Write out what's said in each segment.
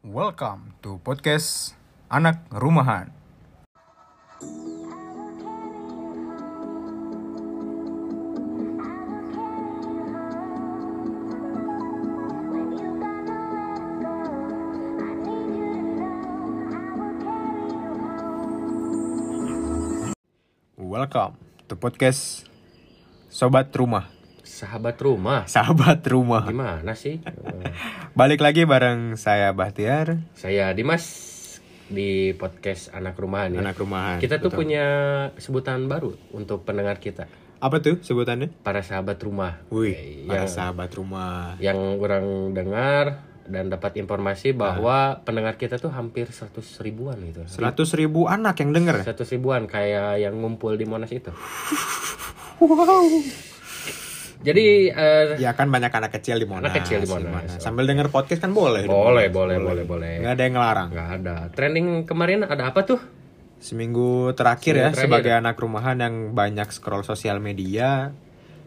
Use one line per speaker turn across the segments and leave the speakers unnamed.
Welcome to podcast Anak Rumahan. Welcome to podcast Sobat Rumah.
Sahabat rumah.
Sahabat Rumah.
Gimana sih?
Balik lagi bareng saya Bahtiar,
Saya Dimas di podcast Anak Rumahan ya.
Anak Rumahan.
Kita tuh
Betul.
punya sebutan baru untuk pendengar kita.
Apa tuh sebutannya?
Para sahabat rumah.
Wih,
Eh,
para
yang,
sahabat rumah.
yang orang dengar dan dapat informasi bahwa pendengar kita tuh hampir 100 ribuan gitu.
100 ribu anak yang denger.
100 ribuan kayak yang ngumpul di Monas itu.
Wow.
Jadi eh,
Ya kan banyak anak kecil di Monas.
Anak kecil di Monas.
Sambil denger podcast kan boleh.
boleh, boleh, boleh, boleh.
Nggak ada yang ngelarang.
Nggak ada. Trending kemarin ada apa tuh?
Seminggu terakhir ya
Seminggu terakhir.
sebagai anak rumahan yang banyak scroll sosial media.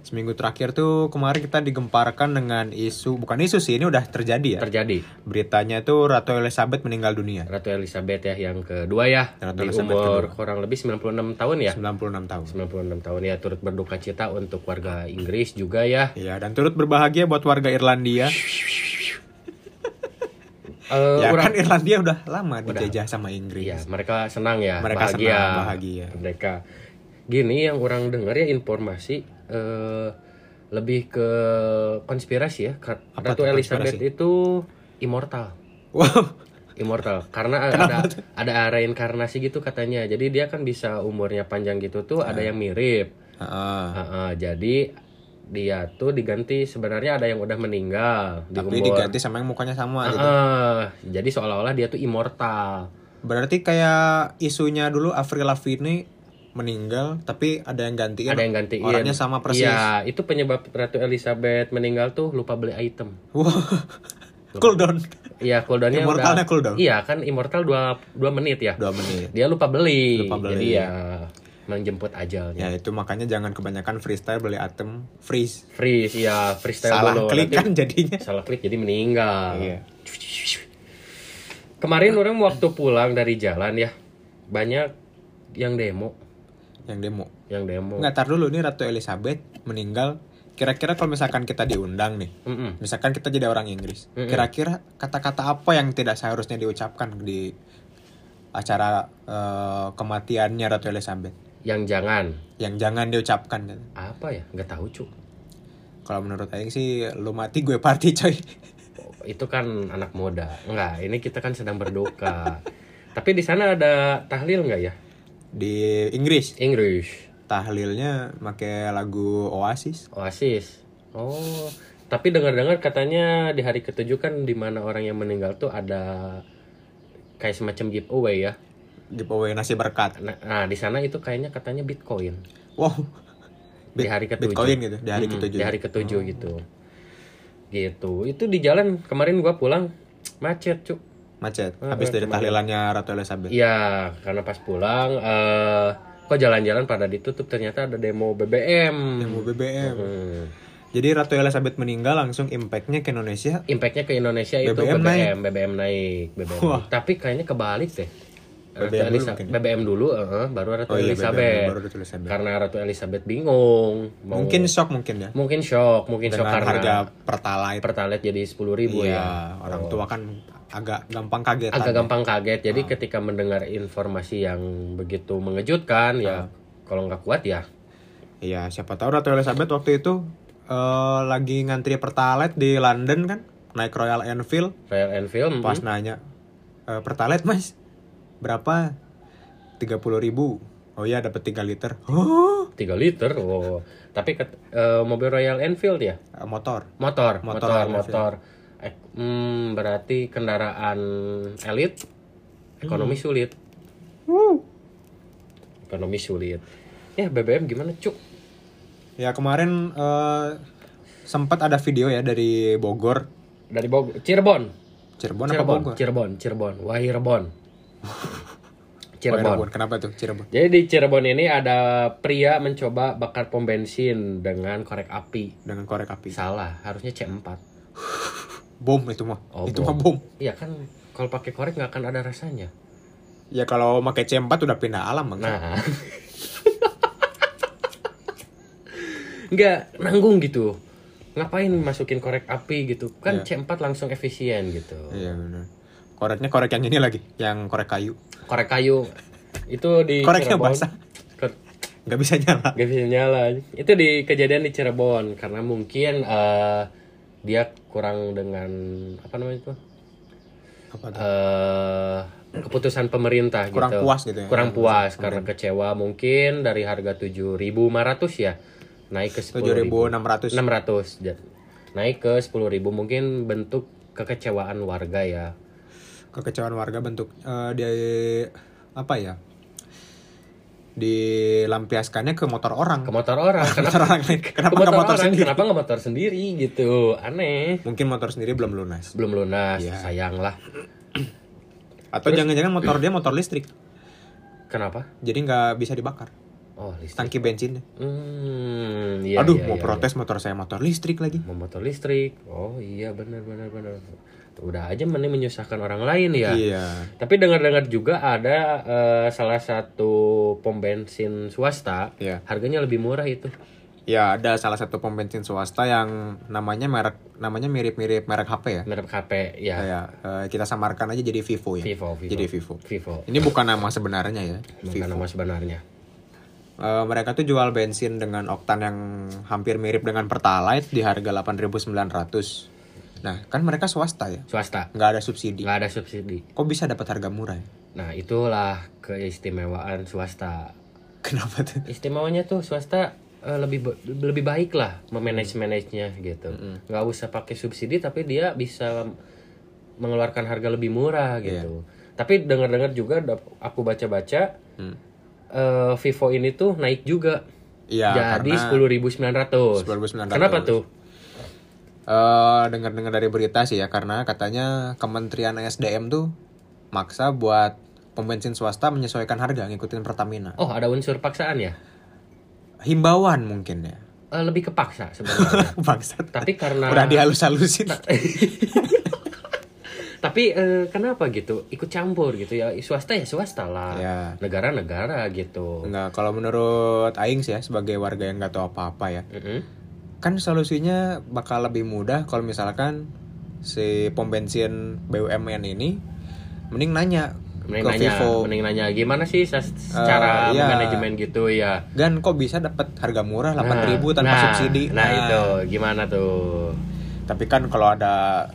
Seminggu terakhir tuh kemarin kita digemparkan dengan isu, bukan isu sih, ini udah terjadi ya.
Terjadi.
Beritanya tuh Ratu Elizabeth meninggal dunia.
Ratu Elizabeth ya yang kedua ya
Ratu
di
Elizabeth
umur kurang lebih 96 tahun ya
96 tahun.
96 tahun ya turut berduka cita untuk warga Inggris juga ya
Iya, dan turut berbahagia buat warga Irlandia.
Eh,
ya
orang-
kan Irlandia udah lama dijajah sama Inggris.
ya mereka senang ya
Mereka
bahagia
senang, bahagia.
mereka gini yang orang dengar ya informasi eh, lebih ke konspirasi ya
Apa
Ratu
tuh
Elizabeth
konspirasi?
itu immortal
Wow.
immortal karena ada ada reinkarnasi gitu katanya jadi dia kan bisa umurnya panjang gitu tuh ada yang mirip
Heeh.
Heeh, jadi dia tuh diganti sebenarnya ada yang udah meninggal di
Tapi
umur
diganti sama yang mukanya sama gitu.
Heeh, jadi seolah-olah dia tuh immortal
Berarti kayak isunya dulu Avril Lavigne meninggal tapi ada yang gantiin.
ada yang gantiin
Orangnya sama persis.
Iya, itu penyebab Ratu Elizabeth meninggal tuh lupa beli item
Wah. cooldown
Iya, cooldownnya
Immortalnya
udah
cooldown.
Iya, kan immortal 2 2 menit ya.
dua menit.
Dia lupa beli.
Lupa beli.
Jadi ya menjemput ajalnya.
Ya itu makanya jangan kebanyakan freestyle beli item freeze.
Freeze, ya freestyle
Salah
dulu.
klik
Nanti
kan jadinya.
salah klik jadi meninggal.
Iya.
Kemarin orang waktu pulang dari jalan ya banyak yang demo,
Yang demo.
yang demo.
Nggak tar dulu nih Ratu Elizabeth meninggal. Kira-kira kalau misalkan kita diundang nih,
Mm-mm.
misalkan kita jadi orang Inggris,
Mm-mm.
kira-kira kata-kata apa yang tidak seharusnya diucapkan di acara eh, kematiannya Ratu Elizabeth?
Yang jangan
Yang jangan diucapkan.
apa ya? Nggak tahu cu.
Kalau menurut Aing sih lu mati gue party coy.
Itu kan anak muda. Enggak, ini kita kan sedang berduka. Tapi di sana ada tahlil nggak ya?
Di Inggris
English,
tahlilnya pakai lagu Oasis.
Oasis. Oh, tapi dengar-dengar katanya di hari ketujuh kan di mana orang yang meninggal tuh ada kayak semacam giveaway ya.
Giveaway nasi berkat.
Nah, nah, di sana itu kayaknya katanya Bitcoin.
Wow.
di
Bit-
hari ketujuh.
Bitcoin gitu, di hari
Mm-mm,
ketujuh.
Di hari ketujuh gitu. Gitu. Itu di jalan kemarin gua pulang macet, Cuk.
Macet.
Eh,
Habis
eh,
dari tahlilannya Ratu Elizabeth.
Iya, karena pas pulang eh kok jalan-jalan pada ditutup ternyata ada demo BBM.
Demo BBM.
Hmm.
Jadi Ratu Elizabeth meninggal langsung impactnya ke Indonesia.
Impactnya ke Indonesia itu
BBM
BBM, BBM naik, BBM.
Wah.
naik. Tapi kayaknya kebalik deh. Ratu
BBM dulu
Elisa-
mungkin.
BBM dulu, eh, baru Ratu
Oh iya,
Elizabeth.
BBM, baru Ratu Elizabeth.
Karena Ratu Elizabeth bingung. Mau,
Mungkin shock mungkin ya.
mungkin shock, mungkin shock
Dengan
karena
harga pertalite.
pertalite jadi 10.000 ribu
Iya,
ya.
orang tua kan agak gampang kaget.
Agak gampang kaget. Jadi
Ah.
ketika mendengar informasi yang begitu mengejutkan, ya
Ah.
kalau nggak kuat ya
Iya, siapa tahu Ratu Elizabeth waktu itu eh, lagi ngantri pertalite di London kan, naik Royal Enfield,
Royal Enfield.
pas
mm,
nanya "Eh, pertalite mas berapa? 30.000 ribu. Oh iya dapat 3 liter. Oh,
3 liter. Oh. Tapi ket- eh, mobil Royal Enfield ya?
motor.
Motor,
Motor
motor, motor. Hmm, berarti kendaraan elit ekonomi
Hmm.
sulit. Ekonomi sulit. Ya BBM gimana, Cuk?
Ya kemarin eh, sempat ada video ya dari Bogor,
Dari Bogor, Cirebon.
Cirebon, apa
Cirebon,
Bogor?
Cirebon, Cirebon, Wahirebon. Cirebon.
Cirebon. Kenapa tuh Cirebon?
Jadi di Cirebon ini ada pria mencoba bakar pom bensin dengan korek api.
Dengan korek api.
Salah, harusnya C4.
bom itu mah
Oh,
itu
bom.
mah bom
Iya kan kalau pakai korek nggak akan ada rasanya.
ya kalau pakai C4 udah pindah alam bang
Nah. Nggak nanggung gitu. Ngapain masukin korek api gitu? Kan
Iya.
C4 langsung efisien gitu.
iya benar koreknya korek yang ini lagi yang korek kayu
Korek kayu itu di
koreknya
Cirebon.
basah nggak bisa nyala
Gak bisa nyala. Itu di kejadian di Cirebon karena mungkin eh, dia kurang dengan apa namanya itu?
apa tuh?
eh keputusan pemerintah
Kurang
gitu.
puas gitu ya.
Kurang puas karena kecewa mungkin dari harga 7.500 ya naik ke 10.600.
7600
Ja- Naik ke 10.000 mungkin bentuk kekecewaan warga ya.
kekecewaan warga bentuk eh, dia apa ya dilampiaskannya ke motor orang
Ke motor orang.
motor
Kenapa
orang lain kenapa
ke
nggak motor
orang?
sendiri
Kenapa nggak motor sendiri gitu? Aneh.
mungkin motor sendiri belum lunas
Belum lunas,
Iya.
sayang lah.
atau jangan-jangan motor dia motor listrik
Kenapa?
jadi nggak bisa dibakar
Oh, listrik.
tangki bensinnya
Hmm, iya,
aduh
iya,
mau
iya,
protes motor saya motor listrik lagi
iya. Mau motor listrik. Oh iya benar benar benar. Udah aja mending menyusahkan orang lain ya.
iya
Tapi dengar-dengar juga ada eh, salah satu pom bensin swasta
Iya.
harganya lebih murah itu.
ya ada salah satu pom bensin swasta yang namanya merek namanya mirip-mirip merek HP ya
Merek HP ya.
kayak eh, kita samarkan aja jadi Vivo ya
Vivo, Vivo.
jadi Vivo
Vivo.
ini bukan nama sebenarnya ya
Bukan nama sebenarnya.
Eh, mereka tuh jual bensin dengan oktan yang hampir mirip dengan Pertalite di harga 8.900. Nah, kan mereka swasta ya,
Swasta.
nggak ada subsidi.
Nggak ada subsidi.
Kok bisa dapat harga murah? ya?
Nah, itulah keistimewaan swasta.
Kenapa tuh?
Istimewanya tuh swasta eh, lebih lebih baik lah memanage managenya gitu. Nggak usah pakai subsidi tapi dia bisa mengeluarkan harga lebih murah gitu. Tapi dengar-dengar juga aku baca-baca
Hmm.
eh, Vivo ini tuh naik juga.
Iya,
Jadi
karena
10.900.
10.900.
Kenapa tuh?
Eh, dengar-dengar dari berita sih ya, karena katanya Kementerian SDM tuh maksa buat pom bensin swasta menyesuaikan harga ngikutin Pertamina.
Oh, ada unsur paksaan ya?
Himbauan mungkin ya.
Eh, lebih kepaksa sebenarnya.
Bangsat.
Tapi karena
Udah dihalus-halusin.
Tapi eh, kenapa gitu? Ikut campur gitu ya. Swasta ya swasta lah.
Ya.
Negara-negara gitu.
Enggak, kalau menurut Aing sih ya sebagai warga yang nggak tahu apa-apa ya.
Mm-mm.
Kan solusinya bakal lebih mudah kalau misalkan si pom bensin BUMN ini mending nanya
Mending
ke
nanya,
Vivo
mending nanya gimana sih ses- secara
iya.
manajemen gitu ya.
Gan kok bisa dapat harga murah 8000 tanpa
nah,
subsidi
Nah, itu gimana tuh?
tapi kan kalau ada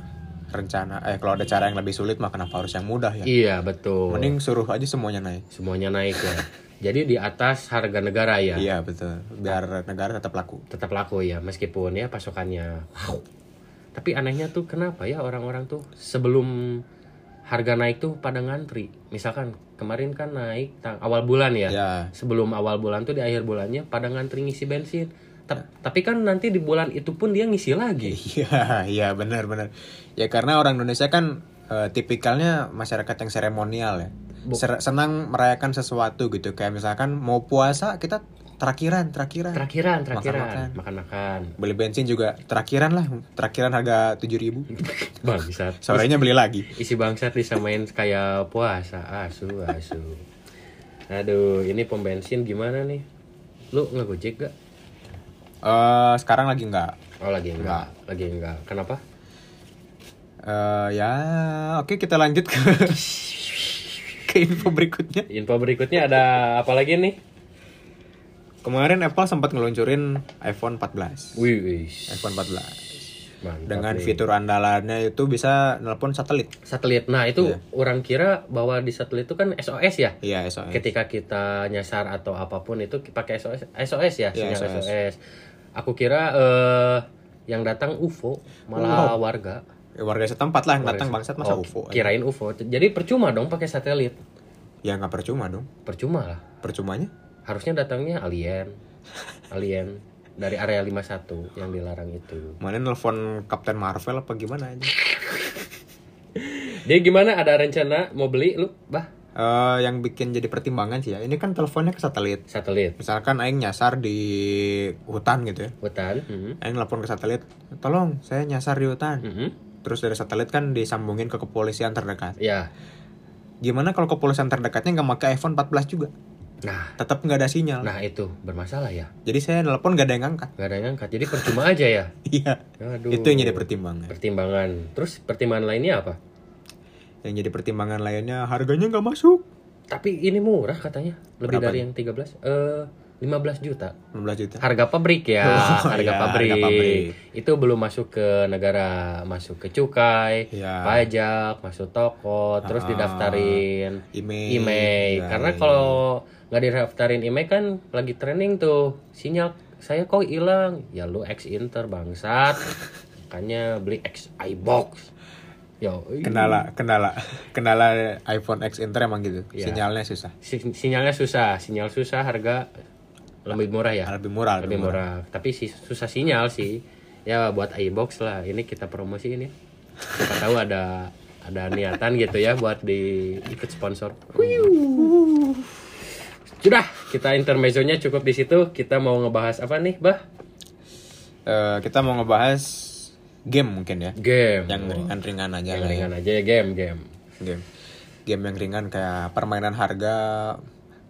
rencana eh kalau ada cara yang lebih sulit mah kenapa harus yang mudah ya
Iya, betul.
mending suruh aja semuanya naik
Semuanya naik ya. Jadi di atas harga negara ya.
iya betul biar negara tetap laku
Tetap laku ya meskipun ya pasokannya. Wow. Tapi anehnya tuh kenapa ya orang-orang tuh sebelum harga naik tuh pada ngantri. Misalkan kemarin kan naik tang- awal bulan ya.
ya
Sebelum awal bulan tuh di akhir bulannya pada ngantri ngisi bensin. Ta- Tapi kan nanti di bulan itu pun dia ngisi lagi.
Iya, iya benar-benar. Ya karena orang Indonesia kan eh, tipikalnya masyarakat yang seremonial ya. Senang merayakan sesuatu gitu. Kayak misalkan mau puasa kita terakhiran, terakhiran.
Terakhiran, terakhiran.
Makan-makan.
Makan-makan.
Beli bensin juga terakhiran lah, terakhiran harga 7000
Bangsat.
Sorenya beli lagi.
Isi bangsat disamain kayak puasa. Asu, asu. Aduh, ini pom bensin gimana nih? Lu ngegojek gak?
Eh sekarang lagi enggak.
Oh lagi enggak, lagi enggak. Kenapa?
Eh ya, oke kita lanjut ke ke info berikutnya.
Info berikutnya ada apa lagi nih?
Kemarin Apple sempat ngeluncurin iPhone 14.
Wih, wih.
iPhone 14.
Mantap
dengan
nih.
fitur andalannya itu bisa nelpon satelit.
satelit. Nah, itu orang kira bahwa di satelit itu kan SOS ya.
Iya, SOS.
Ketika kita nyasar atau apa pun itu pakai SOS SOS ya, sinyal
SOS.
SOS. Aku kira eh yang datang UFO malah warga.
Ya, warga setempat lah yang datang bangsat masa
Oh,
UFO.
Kirain UFO. Jadi percuma dong pakai satelit.
Ya nggak percuma dong.
Percuma lah.
Percumanya?
Harusnya datangnya alien. Alien dari area 51 yang dilarang itu.
Mana nelfon Kapten Marvel apa gimana aja?
Dia gimana? Ada rencana mau beli lu? Bah,
Eh, yang bikin jadi pertimbangan sih ya. Ini kan teleponnya ke satelit.
satelit.
Misalkan Aing nyasar di hutan gitu ya.
Hutan. Mhm.
Aing nelfon ke satelit, tolong saya nyasar di hutan.
Mhm.
Terus dari satelit kan disambungin ke kepolisian terdekat.
Ya.
Gimana kalau kepolisian terdekatnya nggak pakai iPhone 14 juga?
Nah,
Tetap nggak ada sinyal.
nah itu bermasalah ya.
Jadi saya nelpon nggak ada yang ngangkat.
Gak ada yang angkat. Jadi percuma aja ya.
Iya.
Aduh.
Itu yang jadi pertimbangan.
Pertimbangan. Terus pertimbangan lainnya apa?
Yang jadi pertimbangan lainnya harganya nggak masuk.
Tapi ini murah katanya. Lebih
Berapa
dari yang 13. Eh 15 juta.
15 juta.
Harga pabrik ya,
Oh,
harga,
iya,
pabrik.
harga pabrik.
Itu belum masuk ke negara, masuk ke cukai,
Iya.
pajak, masuk toko, terus
Ah,
didaftarin
IMEI.
IMEI.
Ya,
Karena
iya.
kalau nggak didaftarin IMEI kan lagi trending tuh. Sinyal saya kok hilang. Ya lu ex Inter bangsat. Makanya beli ex iBox. Yo.
Kendala, kendala, kendala iPhone X Inter emang gitu.
Iya.
Sinyalnya susah.
Si- sinyalnya susah, sinyal susah, harga lebih murah ya.
Lebih murah,
lebih murah. Tapi sih susah sinyal sih. Ya buat iBox lah. Ini kita promosiin ya. Siapa tahu ada ada niatan gitu ya buat di ikut sponsor. Sudah, kita intermezzonya cukup di situ. Kita mau ngebahas apa nih, Bah?
Eh, kita mau ngebahas game mungkin ya.
Game.
Yang ringan-ringan aja
Yang
ya.
ringan aja ya game, game.
Game. Game yang ringan kayak permainan harga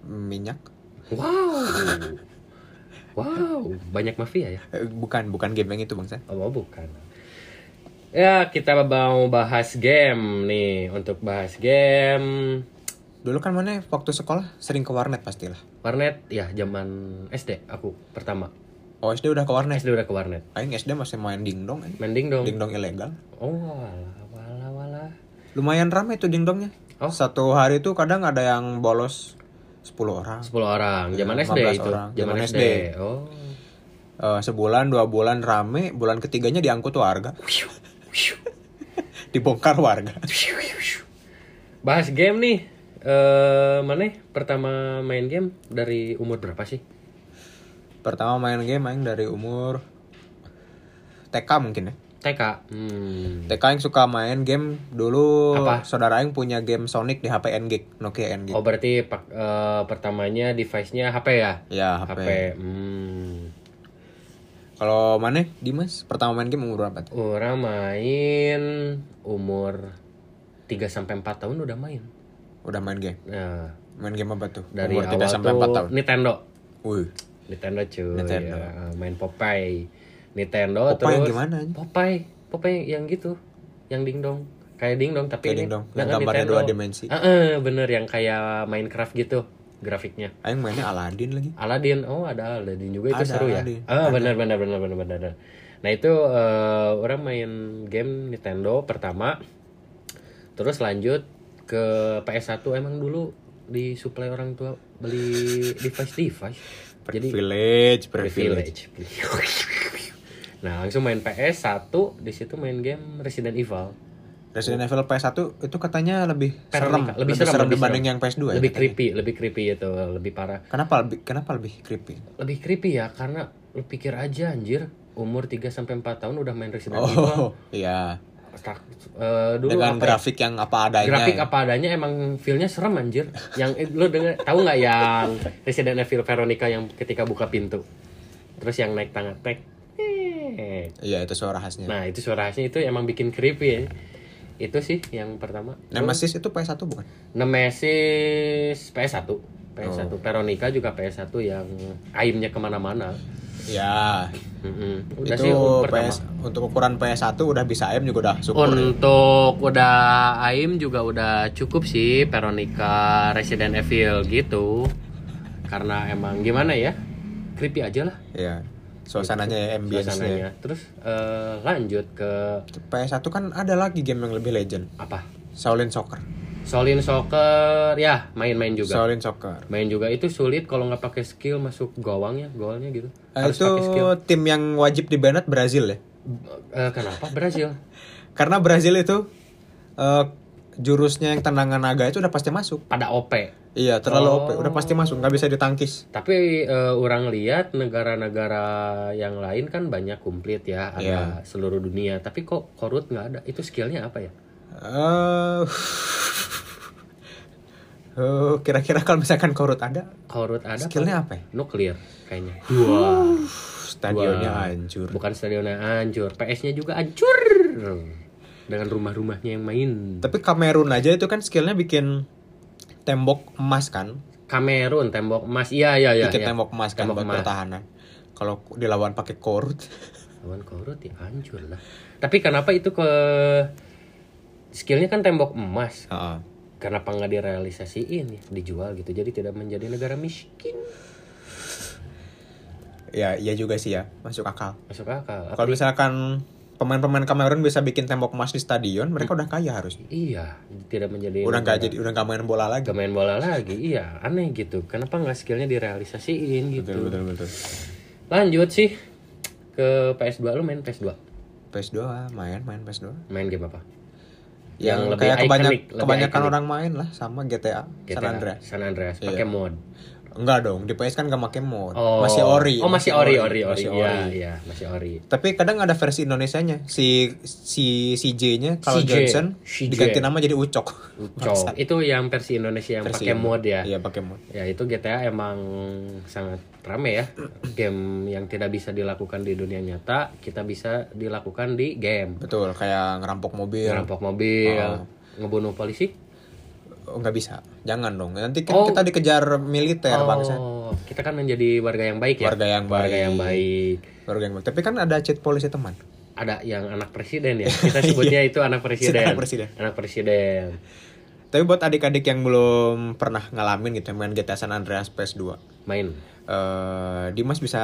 minyak.
Wow. Wow, banyak mafia ya.
Eh, bukan, bukan game yang itu bang San.
Oh bukan. Ya kita mau bahas game nih. Untuk bahas game
Dulu kan mana waktu sekolah sering ke warnet pastilah.
warnet ya zaman SD aku pertama.
Oh SD udah ke warnet.
SD udah ke warnet.
Aing SD masih main dingdong, aing.
Mending dong.
dingdong ilegal.
Oh walah walah walah.
Lumayan ramai tuh dingdongnya.
Oh.
Satu hari tuh kadang ada yang bolos 10 orang.
10 orang. Zaman
Ya,
SD
15
itu. Zaman SD.
SD.
Oh.
Eh, sebulan dua bulan rame, bulan ketiganya diangkut warga. Dibongkar warga.
Bahas game nih. Eh mana pertama main game dari umur berapa sih?
Pertama main game aing dari umur TK mungkin ya.
TK. Hmm.
TK yang suka main game dulu
Apa?
saudara aing punya game Sonic di HP NG, Nokia NG.
Oh berarti eh, pertamanya device-nya HP ya?
Ya, HP.
HP. Hmm.
Kalau mana Dimas pertama main game umur berapa?
Orang main umur 3 sampai 4 tahun udah main.
Udah main game.
Nah,
Main game apa tuh?
dari
umur
awal
3 sampai
tuh
4 tahun.
Nintendo.
Wih,
Nintendo cuy.
Nintendo.
Ya, main Popeye. Nintendo
Popeye
terus
yang gimana aja?
Popeye, Popeye yang gitu, yang dingdong. Kayak dingdong tapi
Kayak
ini
dingdong, yang gambarnya
Nintendo.
dua dimensi.
Ah, eh, bener yang kayak Minecraft gitu grafiknya.
aing mainnya Aladdin lagi.
Aladdin, oh ada Aladdin juga itu
Ada
seru
Aladdin.
ya. Ah benar benar benar benar benar. benar. Nah itu eh, orang main game Nintendo pertama, terus lanjut ke PS1 emang dulu disuplai orang tua beli device device. Jadi
Privilege, privilege.
privilege. Nah langsung main PS1 di situ main game Resident Evil.
Resident Evil PS1 itu katanya lebih serem,
Veronica. lebih, serem, lebih
dibanding
serem.
yang PS2 ya.
Lebih
katanya.
creepy, lebih creepy itu, lebih parah.
Kenapa lebih kenapa lebih creepy?
lebih creepy ya karena lu pikir aja anjir umur 3 sampai 4 tahun udah main Resident Evil.
Oh, iya.
Tak- eh, dulu
Dengan
apa ya?
grafik yang apa adanya.
grafik
ya.
apa adanya emang feel-nya serem anjir. Yang eh, lu denger tahu nggak yang Resident Evil Veronica yang ketika buka pintu. Terus yang naik tangga tek. Eh.
Iya, itu suara khasnya.
Nah, itu suara khasnya itu emang bikin creepy ya. Itu sih yang pertama.
Nemesis itu PS1 bukan?
Nemesis PS1. PS1
Oh.
Veronica juga PS1 yang aimnya ke mana-mana.
Ya.
Mm-mm. Udah
itu
sih pertama.
PS untuk ukuran PS1 udah bisa aim juga udah syukur. ya.
Untuk udah AIM juga udah cukup sih Veronica Resident Evil gitu. Karena emang gimana ya? Creepy aja lah
Iya. Suasananya ya, ambience-nya.
Terus eh, lanjut ke
PS1 kan ada lagi game yang lebih legend.
apa?
Shaolin Soccer.
Solin Soccer ya main-main juga.
Shaolin Soccer.
Main juga itu sulit kalau nggak pakai skill masuk gawangnya, golnya gitu.
Eh,
Harus
itu
skill.
tim yang wajib dibanet Brazil ya.
Eh, kenapa Brazil?
Karena Brazil itu eh, jurusnya yang tendangan naga itu udah pasti masuk.
Pada OP.
Iya, terlalu
Oh.
OP, udah pasti masuk, nggak bisa ditangkis.
Tapi eh, orang lihat negara-negara yang lain kan banyak komplit ya, ada
Iya.
seluruh dunia. Tapi kok korut nggak ada? Itu skillnya apa ya?
Eh, oh, kira-kira kalau misalkan korut ada,
Korut ada.
skillnya apa ya?
Nuklir kayaknya. Dua.
Stadionnya
Wah.
hancur.
Bukan stadionnya hancur, PS-nya juga hancur. Dengan rumah-rumahnya yang main.
Tapi Kamerun aja itu kan skillnya bikin tembok emas kan?
Kamerun tembok emas. Iya iya iya.
bikin
iya.
tembok emas kan
Tembok
buat
emas.
pertahanan. Kalau dilawan pakai korut,
Lawan korut ya hancur lah. Tapi kenapa itu ke skillnya kan tembok emas?
Heeh.
Kenapa nggak direalisasiin ya? Dijual gitu. Jadi tidak menjadi negara miskin.
ya iya juga sih ya, masuk akal.
Masuk akal.
Kalau misalkan pemain-pemain Kamerun bisa bikin tembok emas di stadion, mereka udah kaya harus.
Iya, tidak menjadi
Udah nggak jadi, udah nggak main bola lagi.
Gak main bola lagi, iya aneh gitu. Kenapa nggak skillnya direalisasiin gitu?
Betul betul betul.
Lanjut sih ke PS2 lu main PS2
PS2 main main PS2.
main game apa?
Yang,
lebih
kayak kebanyak,
iconic, lebih
kebanyakan
iconic.
orang main lah sama GTA,
GTA,
San Andreas.
San Andreas
Iya.
pakai mod.
Enggak dong, di PS kan gak pakai mod.
Oh,
Masih ori.
Oh masih ori ori ori.
Masih
Iya
ori.
iya masih ori.
Tapi kadang ada versi Indonesianya. Si si si J-nya kalau
CJ.
Johnson
CJ.
diganti nama jadi Ucok.
Cok itu yang versi Indonesia yang pakai mod ya.
Iya, pakai mod.
Ya itu GTA emang sangat rame ya. Game yang tidak bisa dilakukan di dunia nyata kita bisa dilakukan di game.
Betul, kayak ngerampok mobil.
Ngerampok mobil,
Oh.
ngebunuh polisi.
Oh, nggak bisa. Jangan dong. Nanti kan
Oh.
kita dikejar militer bangsa.
Oh, kita kan menjadi warga yang baik ya.
Warga yang
Warga
baik.
yang baik.
Baru yang Tapi kan ada cheat polisi teman.
Ada yang anak presiden ya. Kita sebutnya itu anak presiden.
Anak presiden.
Anak presiden.
Tapi buat adik-adik yang belum pernah ngalamin gitu main GTA San Andreas PS2.
Main.
Eh Dimas bisa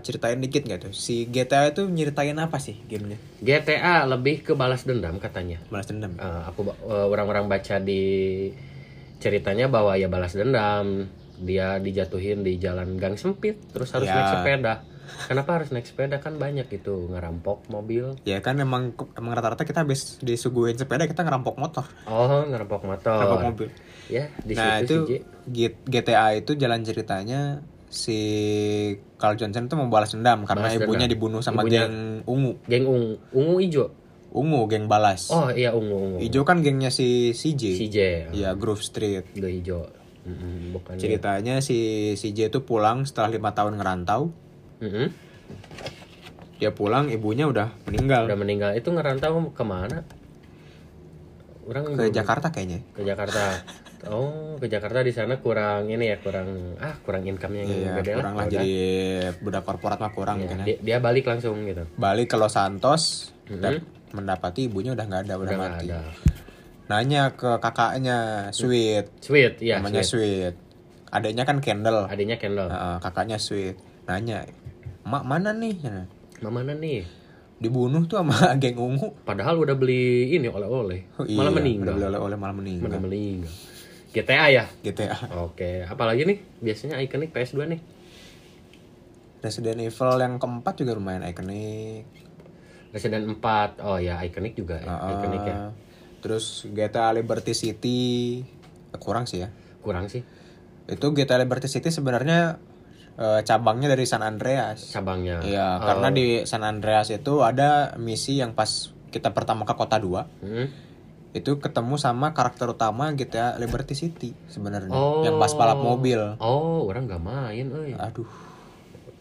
ceritain dikit nggak tuh? Si GTA itu nyeritain apa sih gamenya?
GTA lebih ke balas dendam katanya.
Balas dendam.
Eh, aku eh, orang-orang baca di ceritanya bahwa ya balas dendam dia dijatuhin di jalan gang sempit terus harus
Ya.
naik sepeda kenapa harus naik sepeda kan banyak gitu ngerampok mobil
Ya kan emang emang rata-rata kita habis disuguhin sepeda kita ngerampok motor,
oh ngerampok motor
ngerampok mobil.
ya di
nah
situ
itu
sih
GTA itu jalan ceritanya si Carl Johnson itu mau balas dendam karena
Balas
ibunya
dendam.
dibunuh sama
Ibunya-
geng ungu,
geng ungu ungu ijo
ungu geng balas.
oh iya ungu ungu
Ijo kan gengnya si CJ.
CJ
Iya Grove Street.
udah hijau Mm-mm, bukan
Ceritanya si CJ itu pulang setelah lima tahun ngerantau.
Mm-mm.
Dia pulang ibunya udah meninggal
udah meninggal itu ngerantau ke mana orang
ke Jakarta kayaknya.
ke Jakarta oh ke Jakarta di sana kurang ini ya kurang ah kurang income yang
Iya,
gede
kurang lah jadi budak korporat mah kurang
Ya,
mungkin ya.
dia, dia balik langsung gitu
Balik ke Los Santos
Mhm.
dan mendapati ibunya udah nggak ada, udah,
udah
mati.
ada
Nanya ke kakaknya Sweet,
sweet ya
namanya
sweet.
Sweet. Adiknya kan Kendall.
adanya Kendall
Heeh, kakaknya Sweet. Nanya, "Mak mana nih?" Nah,
mana nih
Dibunuh tuh sama geng ungu.
padahal udah beli ini oleh-oleh
Oh, iya,
malah meninggal
udah oleh-oleh malah meninggal.
malah meninggal GTA ya
GTA.
oke apalagi nih biasanya ikonik PS2 nih
Resident Evil yang keempat juga lumayan ikonik.
Resident 4 oh ya ikonik juga ya.
Heeh.
ikonik ya
Terus GTA Liberty City kurang sih ya.
kurang sih
Itu GTA Liberty City sebenarnya eh, cabangnya dari San Andreas.
cabangnya
Iya,
Oh.
karena di San Andreas itu ada misi yang pas kita pertama ke kota 2
Hmm.
Itu ketemu sama karakter utama GTA Liberty City sebenarnya
Oh.
yang pas balap mobil.
oh orang nggak main euy.
Aduh,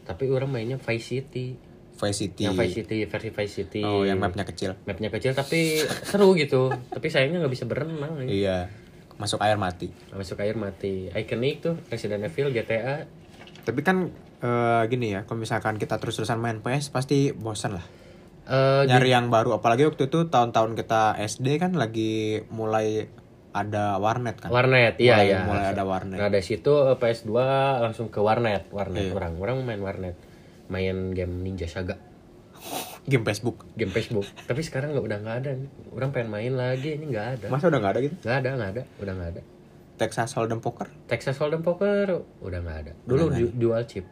tapi orang mainnya Vice City
Vice City.
yang Vice City versi Vice City
Oh, yang mapnya kecil.
mapnya kecil tapi seru gitu tapi sayangnya nggak bisa berenang nih.
Iya, masuk air mati.
masuk air mati ikonik tuh Resident Evil GTA
Tapi kan eh, gini ya, kalau misalkan kita terus-terusan main PS pasti bosan lah.
Eh,
Nyari yang baru, apalagi waktu itu tahun-tahun kita SD kan lagi mulai ada warnet kan.
warnet iya
mulai,
ya
mulai ada warnet.
nah dari situ eh, PS2 langsung ke warnet warnet
Iya.
orang orang main warnet main game Ninja Saga
Game Facebook.
game Facebook tapi sekarang nggak udah nggak ada nih. orang pengen main lagi ini nggak ada
Masa udah nggak ada gitu?
nggak ada nggak ada udah nggak ada
Texas Hold'em Poker?
Texas Hold'em Poker udah nggak ada dulu du- dual chip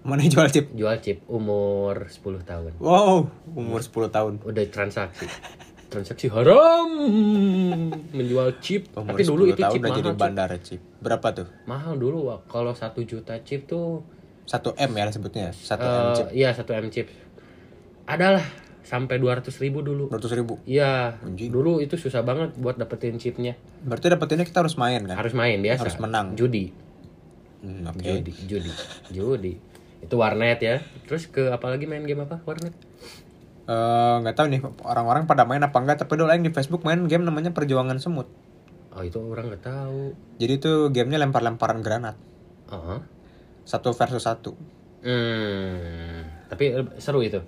Mana yang jual chip?
jual chip umur 10 tahun
Wow, umur 10 tahun.
udah transaksi transaksi haram menjual chip
Umur
tapi dulu
10
itu
tahun
chip
udah
mahal
jadi
chip.
bandar chip. Berapa tuh?
mahal dulu kalau satu juta chip tuh
1 M ya sebutnya. 1 M
eh,
chip.
iya satu m chip adalah sampai 200 ribu dulu
200 ribu.
Iya, dulu itu susah banget buat dapetin chipnya.
Berarti dapetinnya kita harus main kan?
Harus main biasa.
Harus menang.
Judi,
Hmm, oke.
judi, judi, judi. Itu warnet ya. Terus ke apa lagi main game apa? Warnet.
Eh, nggak tahu nih orang-orang pada main apa enggak tapi dulu di Facebook main game namanya Perjuangan Semut.
Oh itu orang nggak tahu.
Jadi tuh gamenya lempar-lemparan granat.
Heeh.
Satu versus satu.
Hmm. Tapi seru itu.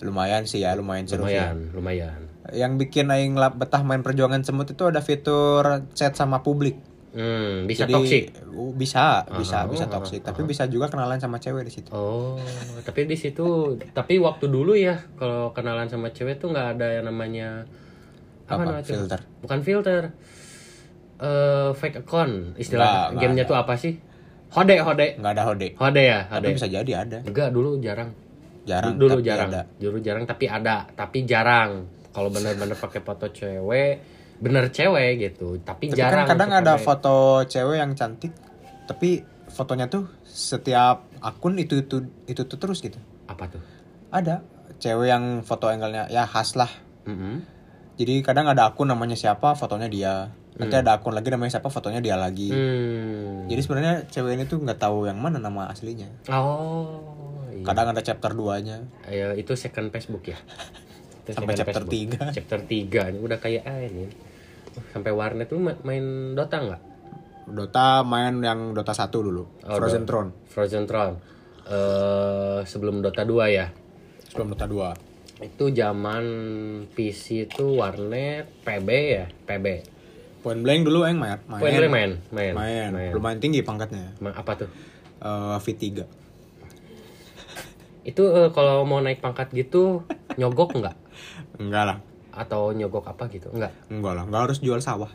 Lumayan sih ya, lumayan seru sih.
Lumayan, lumayan.
Yang bikin aing betah main Perjuangan Semut itu ada fitur chat sama publik.
Hmm, bisa
Jadi,
toksik.
uh, Bisa, bisa,
Aha,
bisa
aha,
toksik. Tapi bisa juga kenalan sama cewek di situ.
Oh, tapi di situ, tapi waktu dulu ya, kalau kenalan sama cewek tuh nggak ada yang namanya
Apa?
namanya tuh?
Filter.
Bukan filter. Eh fake account istilah
nggak
gamenya tuh apa sih? Hode, hode.
Nggak ada hode.
Hode ya,
Tapi
hode.
bisa jadi ada.
Enggak, dulu jarang.
Jarang.
dulu
tapi
jarang.
ada.
Dulu jarang tapi ada, tapi jarang. Kalau bener-bener pakai foto cewek, bener cewek gitu. Tapi,
Tapi
jarang.
kan kadang ada foto cewek yang cantik, tapi fotonya tuh setiap akun itu itu itu tuh terus gitu.
apa tuh?
Ada cewek yang foto angle-nya ya khas lah.
Mm-mm.
Jadi kadang ada akun namanya siapa, fotonya dia. Nanti ada akun lagi namanya siapa, fotonya dia lagi.
Hmm.
Jadi sebenarnya cewek ini tuh nggak tahu yang mana nama aslinya.
Oh. Iya.
Kadang ada chapter 2-nya.
Ya, itu second Facebook ya.
Sampai chapter
Facebook.
3.
Chapter 3 ini udah kayak ah, ini. Oh, Sampai warnet lu ma- main Dota nggak?
Dota main yang Dota 1 dulu.
Oh,
Frozen
Dota.
Throne.
Frozen Throne. Eh sebelum Dota 2 ya.
Sebelum Dota 2.
Itu zaman PC itu warnet PB ya, PB.
Point Blank dulu yang main. Main.
Point blank main, main,
Main.
main.
Lumayan tinggi pangkatnya.
Ma- Apa tuh?
Eh, V3.
Itu eh, kalau mau naik pangkat gitu nyogok nggak?
Enggak lah.
Atau nyogok apa gitu? Enggak.
Enggak lah. Enggak harus jual sawah.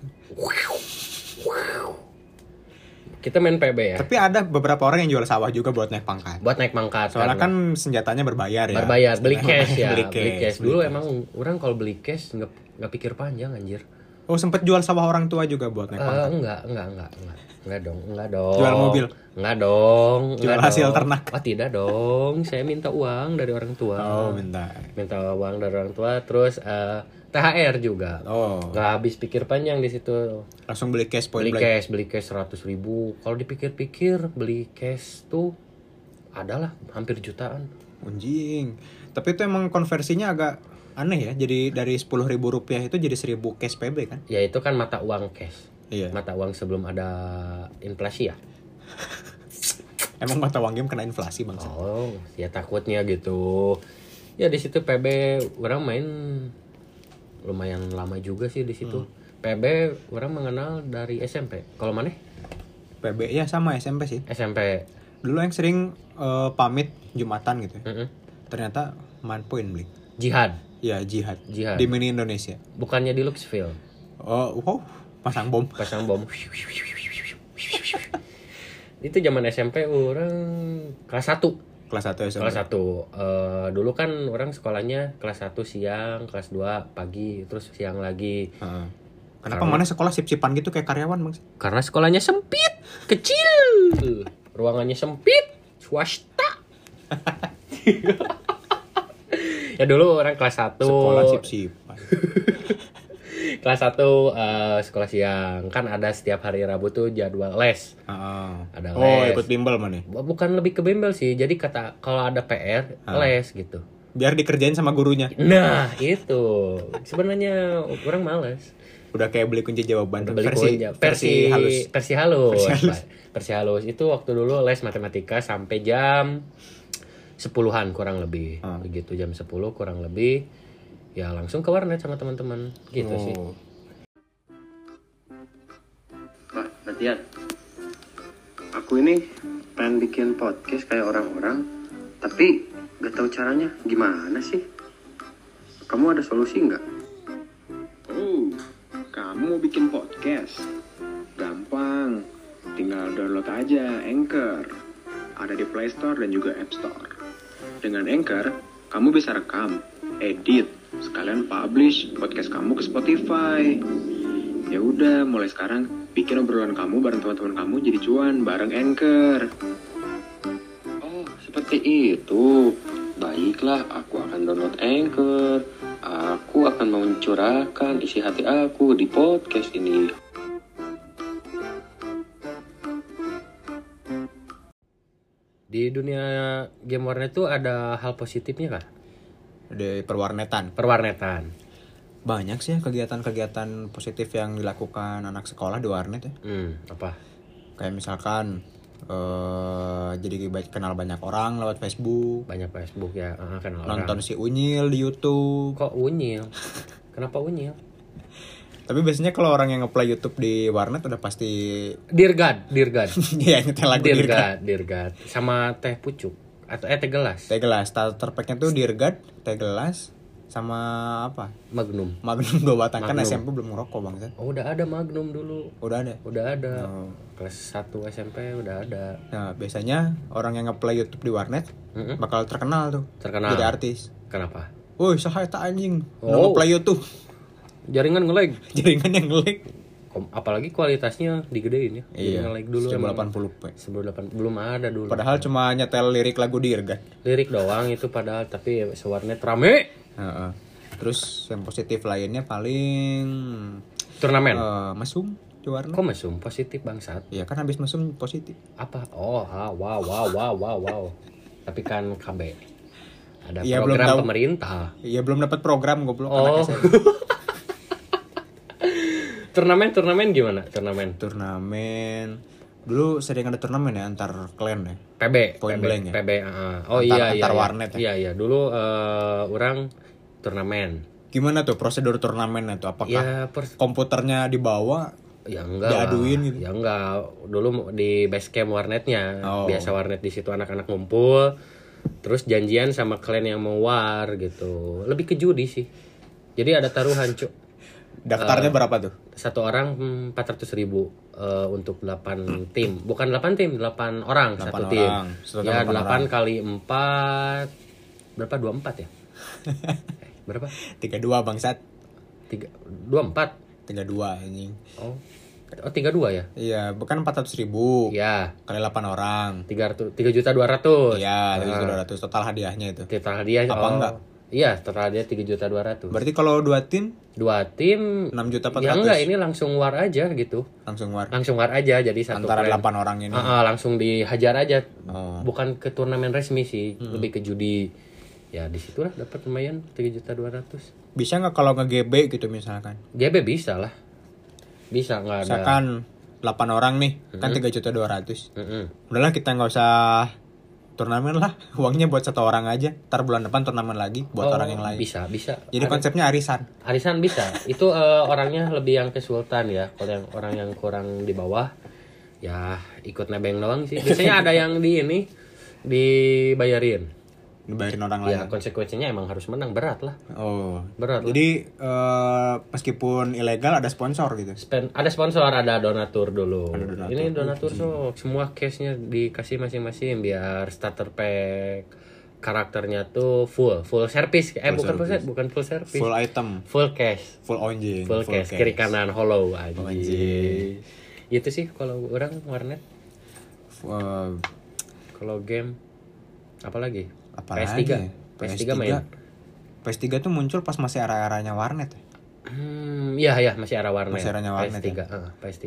Kita main PB ya.
Tapi ada beberapa orang yang jual sawah juga buat naik pangkat.
Buat naik pangkat.
Soalnya kan senjatanya berbayar ya.
berbayar beli cash ya
beli
beli
cash.
cash dulu emang orang kalau beli cash nggak nggak pikir panjang anjir
Oh sempet jual sawah orang tua juga buat naik
Eh,
pangkat.
enggak enggak enggak enggak enggak dong enggak dong
Jual mobil?
enggak dong
Jual
enggak
hasil
dong.
ternak?
oh tidak dong saya minta uang dari orang tua
Oh minta.
minta uang dari orang tua terus eh, THR juga
Oh
nggak habis pikir panjang di situ
langsung beli cash point
beli
blank.
cash beli cash seratus ribu kalau dipikir-pikir beli cash tuh adalah hampir jutaan
Anjing. Tapi itu emang konversinya agak aneh ya. Jadi dari sepuluh ribu rupiah itu jadi seribu cash PB kan?
ya itu kan mata uang cash
Iya.
mata uang sebelum ada inflasi ya
Emang mata uang game kena inflasi bang.
oh ya takutnya gitu ya di situ PB orang main lumayan lama juga sih di situ PB orang mengenal dari SMP kalau mana
PB ya sama SMP sih.
SMP
Dulu yang sering eh, pamit jumatan gitu. ya.
Mm-mm.
Ternyata main point blank.
jihad
Ya jihad.
Jihad.
Di mini Indonesia.
bukannya di Luxville
Oh wow. Pasang bom.
pasang bom itu zaman SMP orang kelas 1
Kelas 1 SMP.
kelas 1 Eh, dulu kan orang sekolahnya kelas 1 siang kelas 2 pagi terus siang lagi
Heeh. Kenapa mana sekolah sip-sipan gitu kayak karyawan bang?
karena sekolahnya sempit kecil ruangannya sempit swasta ya dulu orang kelas 1
Sekolah sip-sipan.
kelas 1 eh, sekolah siang kan ada setiap hari Rabu tuh jadwal les
Heeh.
Ada
oh
les.
ikut bimbel mana?
bukan lebih ke bimbel sih jadi kata kalau ada PR les gitu
Biar dikerjain sama gurunya.
nah itu sebenarnya orang males
Udah kayak beli kunci jawaban
beli
versi,
kunci-
versi halus.
versi halus
Versi halus.
Versi halus itu waktu dulu les matematika sampai jam sepuluhan kurang lebih
Ah.
begitu jam 10 kurang lebih ya langsung ke warnet sama teman-teman gitu sih
Oh.
Pak, Batian. Aku ini pengen bikin podcast kayak orang-orang, tapi gak tahu caranya gimana sih? Kamu ada solusi nggak?
Oh, kamu mau bikin podcast? Gampang, tinggal download aja Anchor. Ada di Play Store dan juga App Store. Dengan Anchor, kamu bisa rekam, edit, sekalian publish podcast kamu ke Spotify. Ya udah, mulai sekarang bikin obrolan kamu bareng teman-teman kamu jadi cuan bareng Anchor.
Oh, seperti itu. Baiklah, aku akan download Anchor. Aku akan mencurahkan isi hati aku di podcast ini.
Di dunia game warnet tuh ada hal positifnya kan
di perwarnetan.
perwarnetan.
Banyak sih kegiatan-kegiatan positif yang dilakukan anak sekolah di warnet ya.
hmm, apa?
Kayak misalkan eh jadi kenal banyak orang lewat Facebook,
banyak Facebook ya kenal
nonton
orang.
si Unyil di YouTube.
kok unyil? Kenapa unyil
Tapi biasanya kalau orang yang ngeplay YouTube di warnet udah pasti
dirgad dirgad
ya nyetel lagu Dirgat.
dirgad dirgad sama teh pucuk atau eh teh gelas
Teh gelas, starter packnya tuh Dirgat, teh gelas, sama apa?
magnum
Magnum dua batang kan. SMP belum ngerokok bang
oh udah ada magnum dulu
Udah ada.
udah ada
Oh.
kelas 1 SMP udah ada
Nah biasanya orang yang ngeplay YouTube di warnet
Mm-mm.
bakal terkenal tuh.
terkenal
Jadi artis.
kenapa
Woi, sahaya tak anjing.
Oh.
ngeplay YouTube.
Jaringan nge-lag
Jaringan yang.
Kom- apalagi kualitasnya digedein ya
Iya.
nge-lag dulu
1080p.
sebelum 8 belum ada dulu
Padahal cuma nyetel lirik lagu Dirgat.
lirik doang itu padahal tapi sewarnet rame
Heeh. Terus yang positif lainnya paling
turnamen
eh, mesum di warnet.
kok mesum positif bangsat
Iya kan habis mesum positif.
apa oh ah, wow wow wow wow wow tapi kan KB ada
belum
program
tahu.
pemerintah
Iya belum dapat program goblok
Oh.
anaknya saya.
turnamen turnamen gimana? Turnamen?
Turnamen. Dulu sering ada turnamen ya antar klan ya.
PB
Point
PB,
blank ya?
PB ah. oh
Antar-
iya iya
antar
iya.
warnet ya?
iya iya. Dulu eh, orang turnamen.
Gimana tuh prosedur turnamennya tuh? Apakah
ya pers-
komputernya dibawa
ya enggak
Diaduin gitu?
ya enggak. Dulu di base camp warnetnya.
Oh.
biasa warnet di situ anak-anak ngumpul. Terus janjian sama klan yang mau war gitu. Lebih ke judi sih. Jadi ada taruhan cuk
daftarnya
Eh.
berapa tuh?
satu orang empat ratus ribu eh, untuk 8 tim. Bukan 8 tim 8 orang
Delapan
satu tim.
orang. Satu tim
ya
delapan
8 kali 4 berapa? 24 ya? Eh, berapa?
Tiga dua bangsat.
Tiga dua empat?
Tiga dua anjing.
Oh oh tiga dua ya?
Iya bukan empat ratus ribu.
Ya
kali 8 orang.
Tiga ratus tiga juta dua ratus.
Iya tiga juta dua ratus. Total hadiahnya itu.
Total hadiah
Apa
oh,
enggak?
Iya total hadiah tiga juta dua ratus.
Berarti kalau dua tim?
Dua tim
6 juta empat
ya
ratus.
enggak ini langsung war aja gitu.
Langsung war?
Langsung war aja jadi satu
antara delapan orang ini?
Ah, ah, langsung dihajar aja.
Oh.
bukan ke turnamen resmi sih lebih ke judi. Ya di situlah dapat lumayan tiga juta dua ratus.
Bisa nggak kalau nge GB gitu misalkan?
GB bisa lah. Bisa nggak ada.
Misalkan 8 orang nih kan tiga juta dua ratus.
Mm-mm.
udahlah kita nggak usah turnamen lah. Uangnya buat satu orang aja. Ntar bulan depan turnamen lagi buat
Oh,
orang yang lain.
bisa bisa.
Jadi konsepnya arisan.
Arisan bisa. Itu eh, orangnya lebih yang ke sultan ya. Kalau yang orang yang kurang di bawah ya ikut nebeng doang sih. Biasanya ada yang di ini dibayarin
dibayarin orang lain.
ya konsekuensinya emang harus menang berat lah.
Oh.
Berat lah.
jadi eh, meskipun ilegal ada sponsor gitu?
Spen- ada sponsor ada donatur dulu.
Donatur.
ini donatur sok semua case nya dikasih masing-masing biar starter pack karakternya tuh full full service. Eh bukan full ser- bukan full service.
Full item.
Full cash.
Full onjing
full, cash. kiri kanan hollow aja itu sih kalau orang warnet.
Eh,
kalau game apalagi
apalagi
PS3
ya?
PS3 main
PS3 tuh muncul pas masih era-eranya warnet ya.
hmm iya iya masih era warnet
Masih eranya warnet
PS3
ya?
heeh, PS3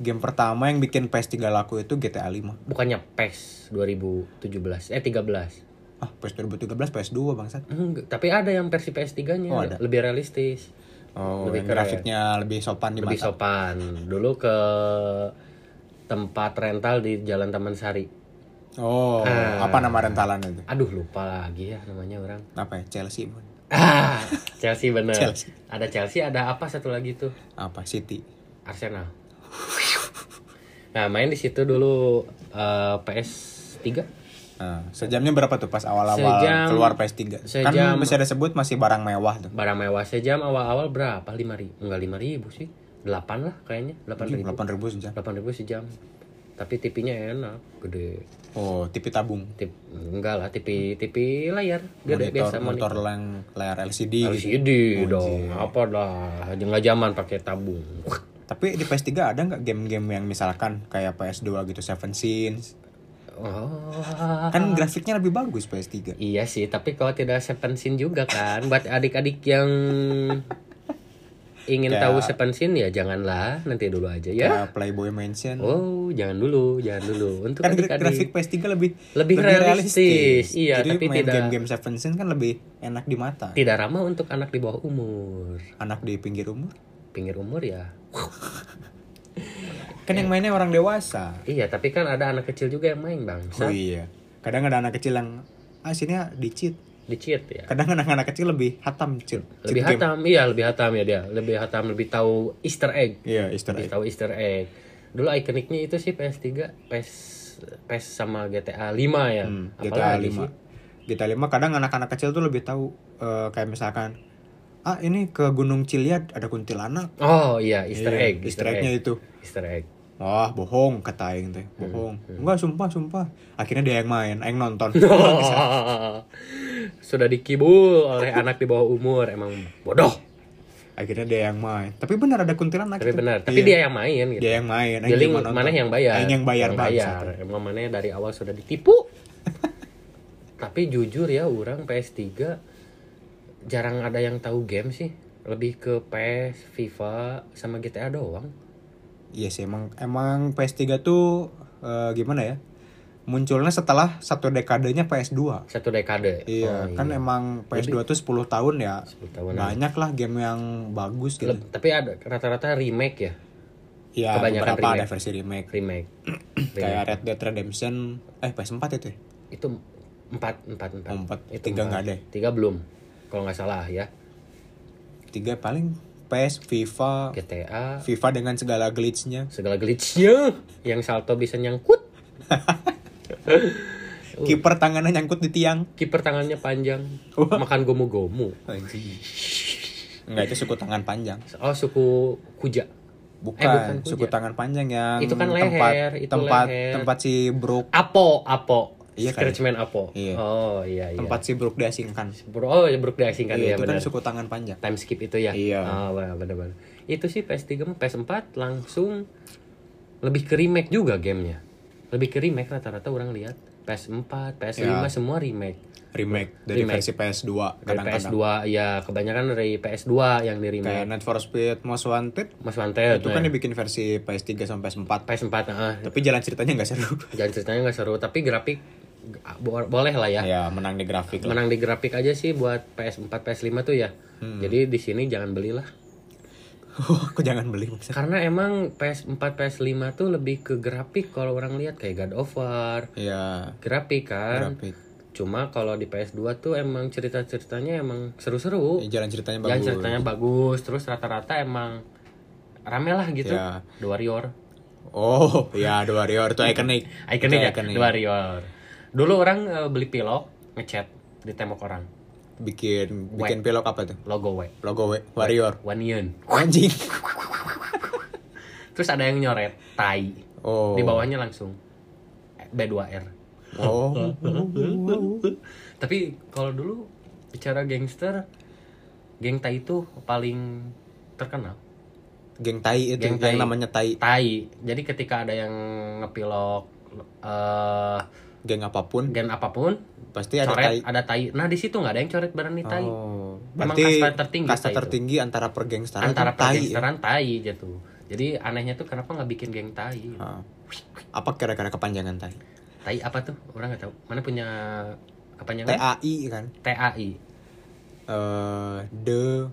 game pertama yang bikin PS3 laku itu GTA 5
bukannya PES 2017 eh 13
ah PS 2013 PS2 bangsat
Enggak, tapi ada yang versi PS3-nya
Oh, ada.
lebih realistis,
oh
Lebih keren.
grafiknya lebih sopan di
lebih
mata
sopan. Dulu ke tempat rental di Jalan Taman Sari.
Oh
Ah.
apa nama rentalan itu
Aduh, lupa lagi ya namanya orang.
apa ya Chelsea bukan?
Ah, Chelsea bener.
Chelsea.
Ada Chelsea, ada apa satu lagi tuh?
apa City
Arsenal. Nah, main di situ dulu eh, PS3.
Nah, sejamnya berapa tuh pas awal-awal
Sejam-
keluar PS3?
sejam-
kan masih ada sebut masih barang mewah tuh.
Barang mewah sejam awal-awal berapa? 5 ribu? Enggak 5 ribu sih. 8 lah kayaknya. 8 ribu.
8000 sejam.
8 ribu sejam. Tapi TV-nya enak, gede.
Oh, TV tabung.
Tip, enggak lah, TV TV layar gede
Monitor,
biasa
monitor lang, layar LCD, gitu.
LCD dong, apa dah, nggak zaman pakai tabung.
Tapi di PS3 ada nggak game-game yang misalkan kayak PS2 gitu Seven Sins?
Oh,
Kan grafiknya lebih bagus PS3.
iya sih, tapi kalau tidak seven scene juga kan, buat adik-adik yang ingin
Kayak-
tahu sepensin ya janganlah nanti dulu aja ya.
Playboy Mansion.
Oh, jangan dulu, jangan dulu. Untuk
kan gra-
adik-adik.
grafik PS3 lebih
Lebih realistis, iya,
Jadi
tapi
main
tidak-
game-game Seven Sin kan lebih enak di mata.
tidak ramah untuk anak di bawah umur.
Anak di pinggir umur.
Pinggir umur ya.
Kan yang mainnya orang dewasa.
Iya, tapi kan ada anak kecil juga yang main, Bang.
Oh iya. Kadang ada anak kecil yang ah sini ya di cheat.
Di cheat ya.
Kadang anak-anak kecil lebih hatam cheat.
Lebih
cheat game.
hatam, iya lebih hatam ya dia. Lebih hatam, lebih tahu Easter egg.
Iya, Easter
Lebih
egg.
tahu Easter egg. Dulu ikoniknya itu sih PS3, PS PS sama GTA 5 ya.
Hmm, GTA
Apalagi
5.
sih?
GTA 5 kadang anak-anak kecil tuh lebih tahu eh, kayak misalkan ah ini ke Gunung Ciliad ada kuntilanak.
Oh iya, Easter
Iya,
egg.
Easter egg-nya itu.
Easter egg.
Wah, bohong kata aing teh. Bohong.
Hmm,
Enggak, sumpah, sumpah. Akhirnya dia yang main, aing nonton.
Sudah dikibul oleh anak di bawah umur, emang bodoh.
Akhirnya dia yang main. Tapi benar ada kuntilanak.
Tapi
itu.
benar, tapi
Iya.
dia yang main gitu.
dia yang main.
Jadi mana yang bayar?
Aing yang bayar,
Yang bayar. Emang mana dari awal sudah ditipu. Tapi jujur ya, orang PS3 jarang ada yang tahu game sih. Lebih ke PS, FIFA, sama GTA doang.
Iya sih emang emang PS3 tuh eh, gimana ya? Munculnya setelah satu dekadenya PS2.
Satu dekade.
Iya,
Oh,
kan emang PS2 tuh 10 tahun ya.
10 tahunan.
Banyak lah game yang bagus gitu.
Tapi ada rata-rata remake ya.
Iya,
kebanyakan
beberapa ada
remake.
versi remake.
Remake.
Kayak Red Dead Redemption eh PS4 itu ya?
itu empat empat empat,
empat.
Itu
Tiga
empat.
nggak ada ya?
tiga belum kalau nggak salah ya
Tiga paling PS, FIFA,
GTA
FIFA dengan segala glitch-nya.
segala glitchnya yang salto bisa nyangkut.
Kiper tangannya nyangkut di tiang.
kiper tangannya panjang makan gomu-gomu
Enggak itu suku tangan panjang.
oh suku kuja
Bukan,
Eh, bukan kuja.
suku tangan panjang yang
Itu kan
tempat
leher, itu
tempat
leher.
tempat si Brook
apo apo
Iya kan?
Scratchman apo
Iya.
oh iya iya
tempat si Brook diasingkan.
Bro, oh ya Brook diasingkan
Iya,
ya
itu kan
benar
suku tangan panjang.
time skip itu ya
Iya.
oh, benar-benar itu sih PS3 sama PS4 langsung lebih ke remake juga gamenya lebih ke remake rata-rata orang lihat PS4 PS5
Ya.
semua remake
Remake dari
Remake.
versi PS2
dari
kadang-kadang.
PS2 ya kebanyakan dari PS2 yang di remake
Kayak Need for Speed Most Wanted
Mas Wanted
itu kan
nah.
dibikin versi PS3 sampai PS4.
PS4 nah.
Tapi jalan ceritanya nggak seru.
Jangan ceritanya nggak seru tapi grafik bo- boleh lah ya
ya, menang di grafik lah.
menang di grafik aja sih buat PS4 PS5 tuh ya
Hmm.
jadi di sini jangan belilah
Aku jangan beli maksudnya.
karena emang PS4 PS5 tuh lebih ke grafik kalau orang lihat kayak God of War
Ya,
grafik kan
grafik.
cuma kalau di PS2 tuh emang cerita-ceritanya emang seru-seru
Ya, jalan ceritanya bagus.
ceritanya bagus terus rata-rata emang rame lah gitu
Ya.
The Warrior
Oh, ya The Warrior itu ikonik.
ikonik ya The Warrior dulu orang eh, beli pilok ngecat di tembok orang
Bikin bikin pilok apa tuh?
logo W
Logo we- Warrior.
One Yen.
Anjing.
terus ada yang nyoret tai
Oh.
di bawahnya langsung B2R
Oh.
tapi kalau dulu bicara gangster geng tai itu paling terkenal
Geng tai itu
Geng
yang
tai.
namanya tai.
tai jadi ketika ada yang ngepilok eh
Geng apa pun
gen apa pun
pasti ada
coret
tai.
ada tai nah di situ nggak ada yang coret berani tai
Oh.
Memang
Berarti
kasta tertinggi
kasta
tai itu.
tertinggi antara pergengsteran
antara
itu tai. ya?
pergangsteran tai gitu jadi anehnya tuh kenapa nggak bikin geng tai.
Apa kira-kira kepanjangan tai?
tai apa tuh orang nggak tahu mana punya kepanjangan
TAI kan.
TAI
Eh The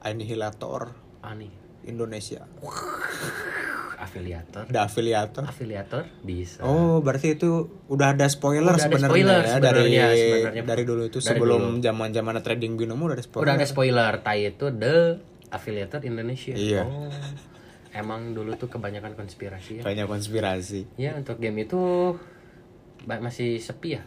Annihilator
ani
Indonesia.
afiliator
The Affiliator.
afiliator bisa
Oh, berarti itu udah ada spoiler
Udah ada
sebenarnya
spoiler
ya
sebenarnya,
dari
sebenarnya.
dari dulu itu
Dari
sebelum zaman-zaman trading binomo udah ada spoiler.
udah ada spoiler tai itu the affiliator Indonesia
Iya.
oh emang dulu tuh kebanyakan konspirasi ya
Banyak konspirasi.
ya untuk game itu masih sepi ya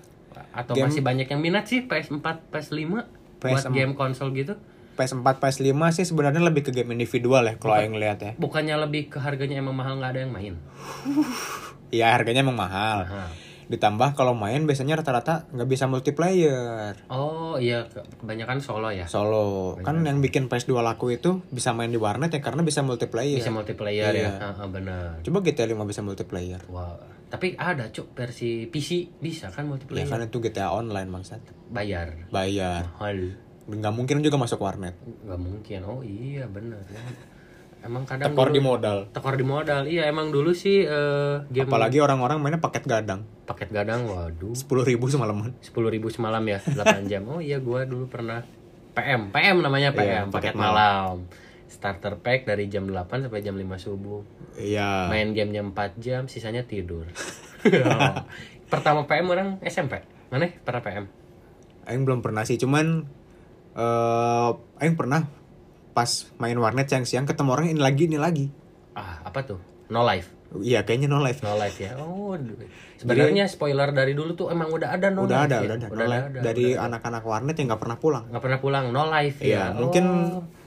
atau
Game-
masih banyak yang minat sih PS4 PS5 buat
PS4.
game konsol gitu
PS4, PS5 sih sebenarnya lebih ke game individual ya kalau yang lihat ya.
bukannya lebih ke harganya emang mahal nggak ada yang main
Iya, harganya emang mahal.
Mahal.
Ditambah kalau main biasanya rata-rata nggak bisa multiplayer.
oh iya ke- kebanyakan solo ya
Solo. Kan yang bikin PS2 laku itu bisa main di warnet ya karena bisa multiplayer.
bisa multiplayer ya
Iya.
Ah, benar
Coba GTA 5 bisa multiplayer.
Wah, tapi ada cuk versi PC bisa kan
Ya
multiplayer
kan itu GTA online maksud.
bayar
Bayar.
mahal
nggak mungkin juga masuk warnet.
Nggak mungkin. Oh iya bener ya. emang kadang
tekor
dulu-
di modal.
tekor di modal. Iya emang dulu sih eh, game
apalagi orang-orang mainnya paket gadang.
Paket gadang waduh.
Sepuluh ribu semalaman.
Sepuluh ribu semalam ya 8 jam. Oh iya gua dulu pernah PM PM namanya
Iya,
PM
paket
paket malam. starter pack dari jam 8 sampai jam 5 subuh.
Iya.
Main gamenya 4 jam sisanya tidur. Pertama PM orang SMP mana? Pernah PM
Aing belum pernah sih cuman eh Aing pernah pas main warnet siang-siang ketemu orang ini lagi ini lagi
ah apa tuh no life
iya kayaknya no life
no life ya oh sebenarnya spoiler dari dulu tuh emang udah ada no
udah
life
ada
ya?
udah ada, no
udah
life.
ada,
dari anak-anak warnet yang nggak pernah pulang
nggak pernah pulang no life
Iya,
ya
mungkin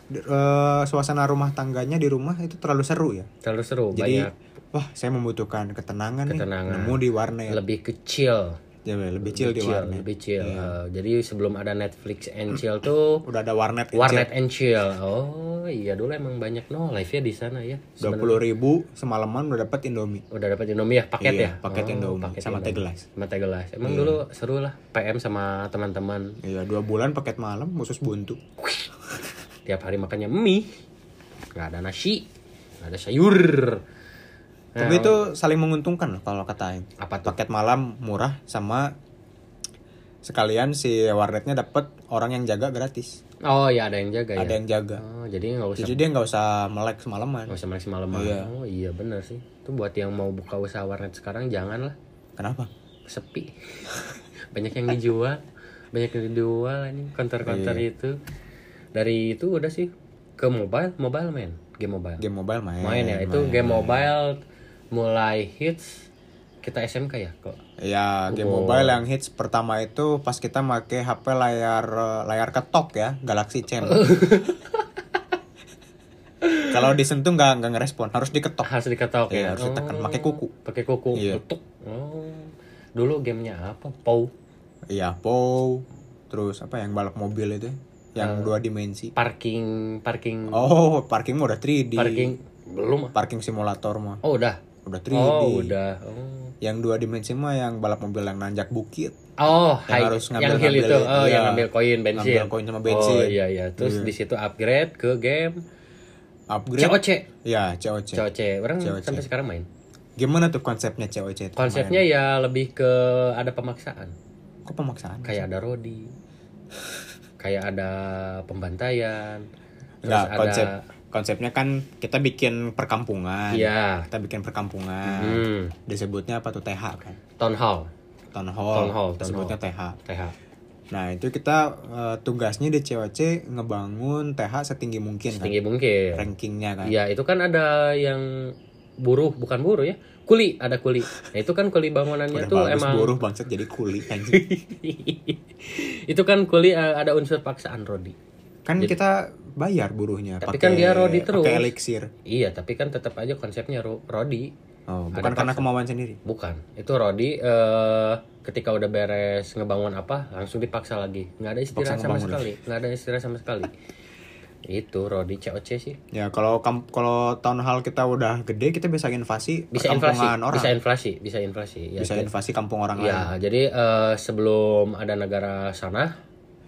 Oh,
eh, suasana rumah tangganya di rumah itu terlalu seru ya.
terlalu seru
Jadi,
banyak
wah saya membutuhkan ketenangan,
Ketenangan.
nih. Nemu di warnet.
lebih kecil
Ya, lebih chill di warnet.
lebih chill.
Iya.
Eh, jadi sebelum ada Netflix and chill tuh
Udah ada warnet.
warnet and chill. Oh iya dulu emang banyak no life ya di sana ya
Dua puluh ribu semalaman udah dapat Indomie.
udah dapat Indomie ya? Paket
Iya,
ya?
paket Indomie
paket
sama teh gelas.
sama teh gelas emang dulu seru lah PM sama teman-teman.
Iya dua bulan paket malam khusus buntu.
tiap hari makannya mie. Nggak ada nasi. Nggak ada sayur
Tapi itu saling menguntungkan loh kalau kata Aing.
apa tuh
Paket malam murah sama sekalian si warnetnya dapat orang yang jaga gratis.
oh ya ada yang jaga
Ada
ya
yang jaga.
oh jadi nggak usah
Jadi dia nggak usah melek semalaman.
nggak usah makan malam
Iya.
oh iya bener sih itu buat yang mau buka usaha warnet sekarang jangan lah
Kenapa?
sepi banyak yang dijual banyak yang dijual ini counter-counter
Iya.
itu dari itu udah sih ke mobile mobile main game mobile
Game mobile main.
main ya itu game mobile mulai hits kita SMK ya kok
Ya, game
Oh.
mobile yang hits pertama itu pas kita make HP layar layar ketok ya, Galaxy Champ. Kalau disentuh nggak nggak ngerespon, harus diketok.
harus diketok
Iya,
ya
harus ditekan pakai kuku.
pakai kuku
Iya.
tutuk oh dulu gamenya apa Pow
Iya, POW. Terus apa yang balap mobil itu? Yang dua dimensi.
parking parking
Oh, parking mah udah 3D.
parking belum?
Parking simulator mah
oh udah
udah 3D.
oh udah oh
Yang dua dimensi mah yang balap mobil yang nanjak bukit.
Oh,
Yang
high-
harus
yang
ngambil-
itu,
ngambil-
oh
iya.
yang ngambil koin bensin.
Ngambil koin sama bensin.
Oh iya iya, terus di situ upgrade ke game
Upgrade.
COC.
Ya, COC.
COC, orang
COC.
sampai sekarang main.
Gimana tuh konsepnya COC? itu?
Konsepnya ya lebih ke ada pemaksaan,
Kok pemaksaan?
kayak ada rodi, kayak ada pembantaian, terus
Enggak,
ada
konsep konsepnya kan kita bikin perkampungan.
Iya.
Kita bikin perkampungan.
Hmm,
Disebutnya apa tuh TH kan?
town hall,
Town hall.
Town hall, town
Disebutnya TH.
TH.
Nah, itu kita eh, tugasnya di COC ngebangun TH setinggi mungkin
Tinggi
kan.
mungkin.
Rankingnya kan.
Iya, itu kan ada yang buruh, bukan buruh ya. Kuli, ada kuli. Nah, itu kan kuli bangunannya
Udah
tuh
bagus
emang
buruh bangsat jadi kuli anjing.
itu kan kuli eh, ada unsur paksaan Rodi.
kan kita bayar buruhnya
Tapi
pakai-
kan dia rodi terus.
pakai elixir.
Iya, tapi kan tetap aja konsepnya ro- Rodi.
Oh,
Ada
bukan karena
paksa.
kemauan sendiri.
Bukan. Itu Rodi eh ketika udah beres ngebangun apa, langsung dipaksa lagi. nggak ada istirahat sama sekali. nggak ada istirahat sama sekali. Itu Rodi COC sih.
Ya, kalau kalau town hall kita udah gede, kita bisa invasi
Bisa inflasi,
orang.
bisa inflasi, bisa inflasi. Ya,
bisa invasi kampung orang lain.
Ya, jadi eh, sebelum ada negara sana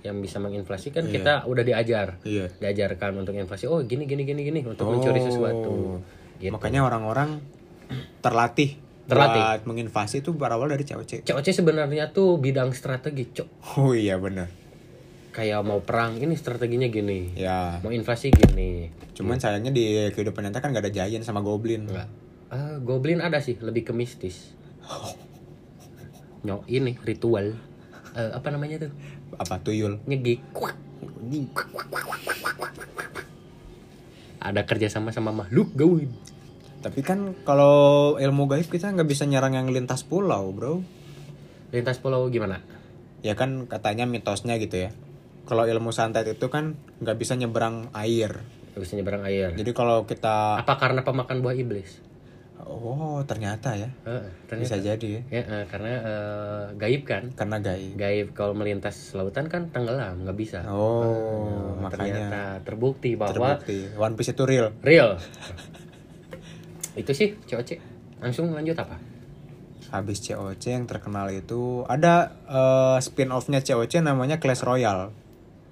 yang bisa menginflasi kan kita udah diajar.
Iya.
Diajarkan untuk inflasi. Oh, gini gini gini gini untuk mencuri sesuatu. Gitu.
Makanya orang-orang terlatih,
Terlatih.
buat menginvasi itu berawal dari COC.
COC sebenarnya tuh bidang strategi, Cok.
Oh iya bener.
Kayak mau perang ini strateginya gini.
Ya,
Mau invasi gini.
cuman sayangnya di kehidupan nyata kan gak ada giant sama goblin.
Enggak. Ah, goblin ada sih, lebih ke mistis. Nyok ini ritual. Eh, apa namanya tuh?
Apa tuyul?
Nyegik. Kuak. Ada kerja sama sama makhluk gawin.
Tapi kan kalau ilmu gaib kita nggak bisa nyerang yang lintas pulau, bro.
Lintas pulau gimana?
Ya kan katanya mitosnya gitu ya. Kalau ilmu santet itu kan nggak bisa nyebrang air.
Gak bisa nyebrang air.
Jadi kalau kita,
Apa karena pemakan buah iblis?
Oh ternyata ya,
Heeh, ternyata.
bisa jadi ya.
Ya, eh, karena eh, gaib kan.
Karena gaib.
Gaib kalau melintas lautan kan tenggelam, nggak bisa.
Oh,
Nah,
makanya
ternyata terbukti bahwa
terbukti One Piece itu real.
real. Itu sih COC. Langsung lanjut apa?
Habis COC yang terkenal itu ada eh, spin-off-nya COC namanya Clash Royale.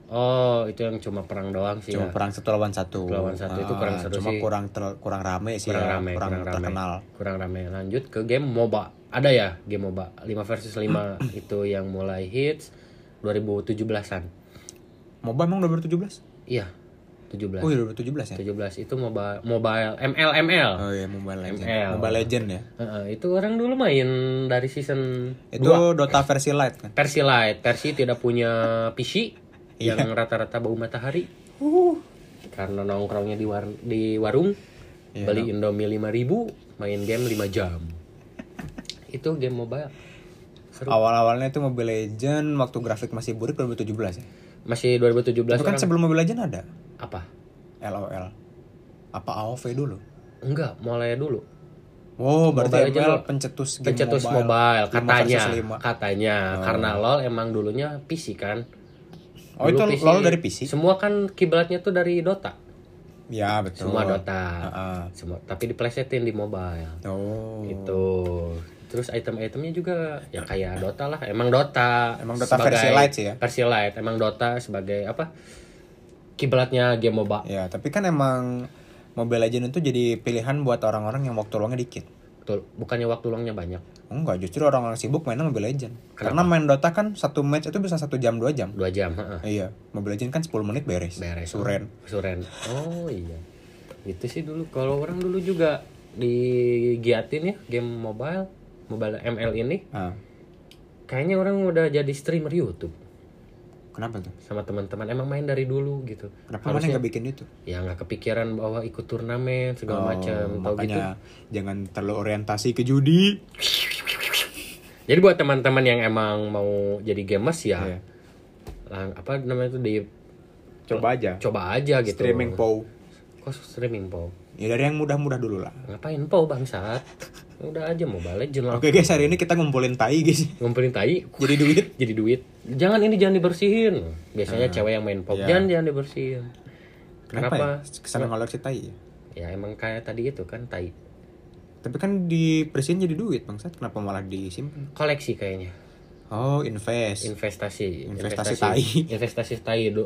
Oh, itu yang cuma perang doang sih
Cuma
ya.
perang satu lawan satu.
Lawan satu itu kurang
Ah,
seru
cuma
sih.
kurang ter- kurang rame sih
kurang
ya,
rame,
kurang,
kurang, rame.
terkenal.
Kurang rame. Lanjut ke game MOBA. Ada ya game MOBA 5 versus 5 itu yang mulai hits 2017-an.
MOBA emang 2017?
Iya, 17.
Oh iya 2017 ya.
17 itu MOBA mobile ML ML.
Oh iya Mobile Legend.
ML.
Mobile Legend ya.
Heeh, itu orang dulu main dari season
Itu
dua.
Dota versi light kan.
versi light, versi tidak punya PC. Yang rata-rata bau matahari. Karena nongkrongnya di war di warung,
Iya,
beli Indomie 5000, main game 5 jam. Itu game mobile. Seru.
Awal-awalnya itu Mobile Legend waktu grafik masih burik 2017 ya.
Masih 2017
Tapi kan
orang-
sebelum Mobile Legend ada
apa?
LOL. Apa AOV dulu?
Enggak, mulai dulu.
Oh, berarti
Mobile
pencetus game
Pencetus mobile,
mobile, Lima
katanya,
lima.
katanya karena LoL emang dulunya PC kan.
Oh, itu
Dulu
LoL dari PC?
Semua kan kiblatnya tuh dari Dota.
Ya, betul.
Semua Dota.
Heeh.
Semua tapi diplesetin di mobile.
Oh.
Itu. Terus item-itemnya juga ya kayak Dota lah. Emang Dota.
Emang Dota versi light sih ya?
Versi light. Emang Dota sebagai apa? Kiblatnya game MOBA.
Ya, tapi kan emang Mobile Legend itu jadi pilihan buat orang-orang yang waktu luangnya dikit.
Betul. Bukannya waktu luangnya banyak.
Enggak, justru orang-orang sibuk mainnya Mobile Legend. Karena main Dota kan satu match itu bisa satu jam dua jam.
Dua jam. heeh.
Iya, Mobile Legend kan 10 menit beres.
Beres.
Suren.
Suren. Oh iya. Itu sih dulu. Kalau orang dulu juga digiatin ya game mobile, mobile ML ini.
Ah,
Kayaknya orang udah jadi streamer YouTube
kenapa tuh?
sama teman-teman. Emang main dari dulu gitu.
Kenapa mana nggak bikin itu?
ya nggak kepikiran bahwa ikut turnamen segala macam tahu gitu
jangan terlalu orientasi ke judi.
jadi buat teman-teman yang emang mau jadi gamers ya lang- apa namanya itu di
Coba aja.
coba aja gitu
Streaming POW.
kok streaming po
Ya dari yang mudah-mudah dulu lah.
ngapain po bangsat udah aja mobile legend lah
Oke guys, hari ini kita ngumpulin tai guys.
ngumpulin tai
Jadi duit.
jadi duit jangan ini jangan dibersihin biasanya cewek yang main pop
iya.
jangan jangan dibersihin
Kenapa?
kenapa
Ya? Ke sana ngoleksi tai ya?
ya emang kayak tadi itu kan tai
Tapi kan dibersihin jadi duit bangsat. Kenapa malah disimpan?
koleksi kayaknya
Oh, invest.
investasi
Investasi tai.
investasi tai eh,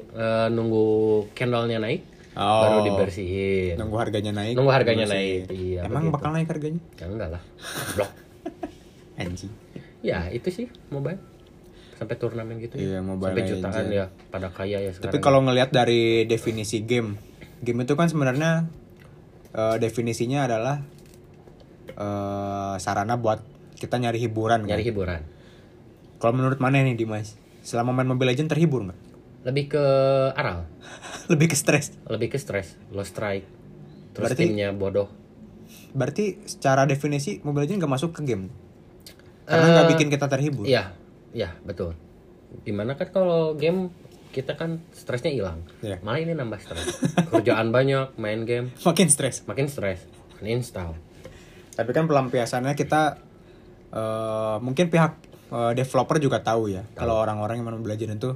nunggu candlenya naik
Oh.
baru dibersihin
Nunggu harganya naik.
Nunggu harganya
dibersihin.
naik, iya,
Emang
begitu.
bakal naik harganya?
ya enggak lah blok
Anjing.
ya itu sih mobile sampai turnamen gitu
Iya,
ya.
Mobile
sampai jutaan
Legend.
ya pada kaya ya sekarang
Tapi kalau ngelihat dari definisi game, game itu kan sebenarnya eh, definisinya adalah eh, sarana buat kita nyari hiburan.
nyari
kan?
hiburan
Kalau menurut mana nih Dimas? Selama main Mobile Legend terhibur nggak?
lebih ke aral
Lebih ke stres.
lebih ke stres. Low strike. Terus
Berarti-
timnya bodoh.
Berarti secara definisi Mobile Legend nggak masuk ke game. Karena nggak bikin kita terhibur.
iya. Iya betul. Gimana kan kalau game kita kan stresnya hilang.
Iya.
malah ini nambah stres. Kerjaan banyak main game.
Makin stres.
makin stres. Uninstall
Tapi kan pelampiasannya kita eh, mungkin pihak eh, developer juga tahu ya. Kalau orang-orang yang main Mobile Legend itu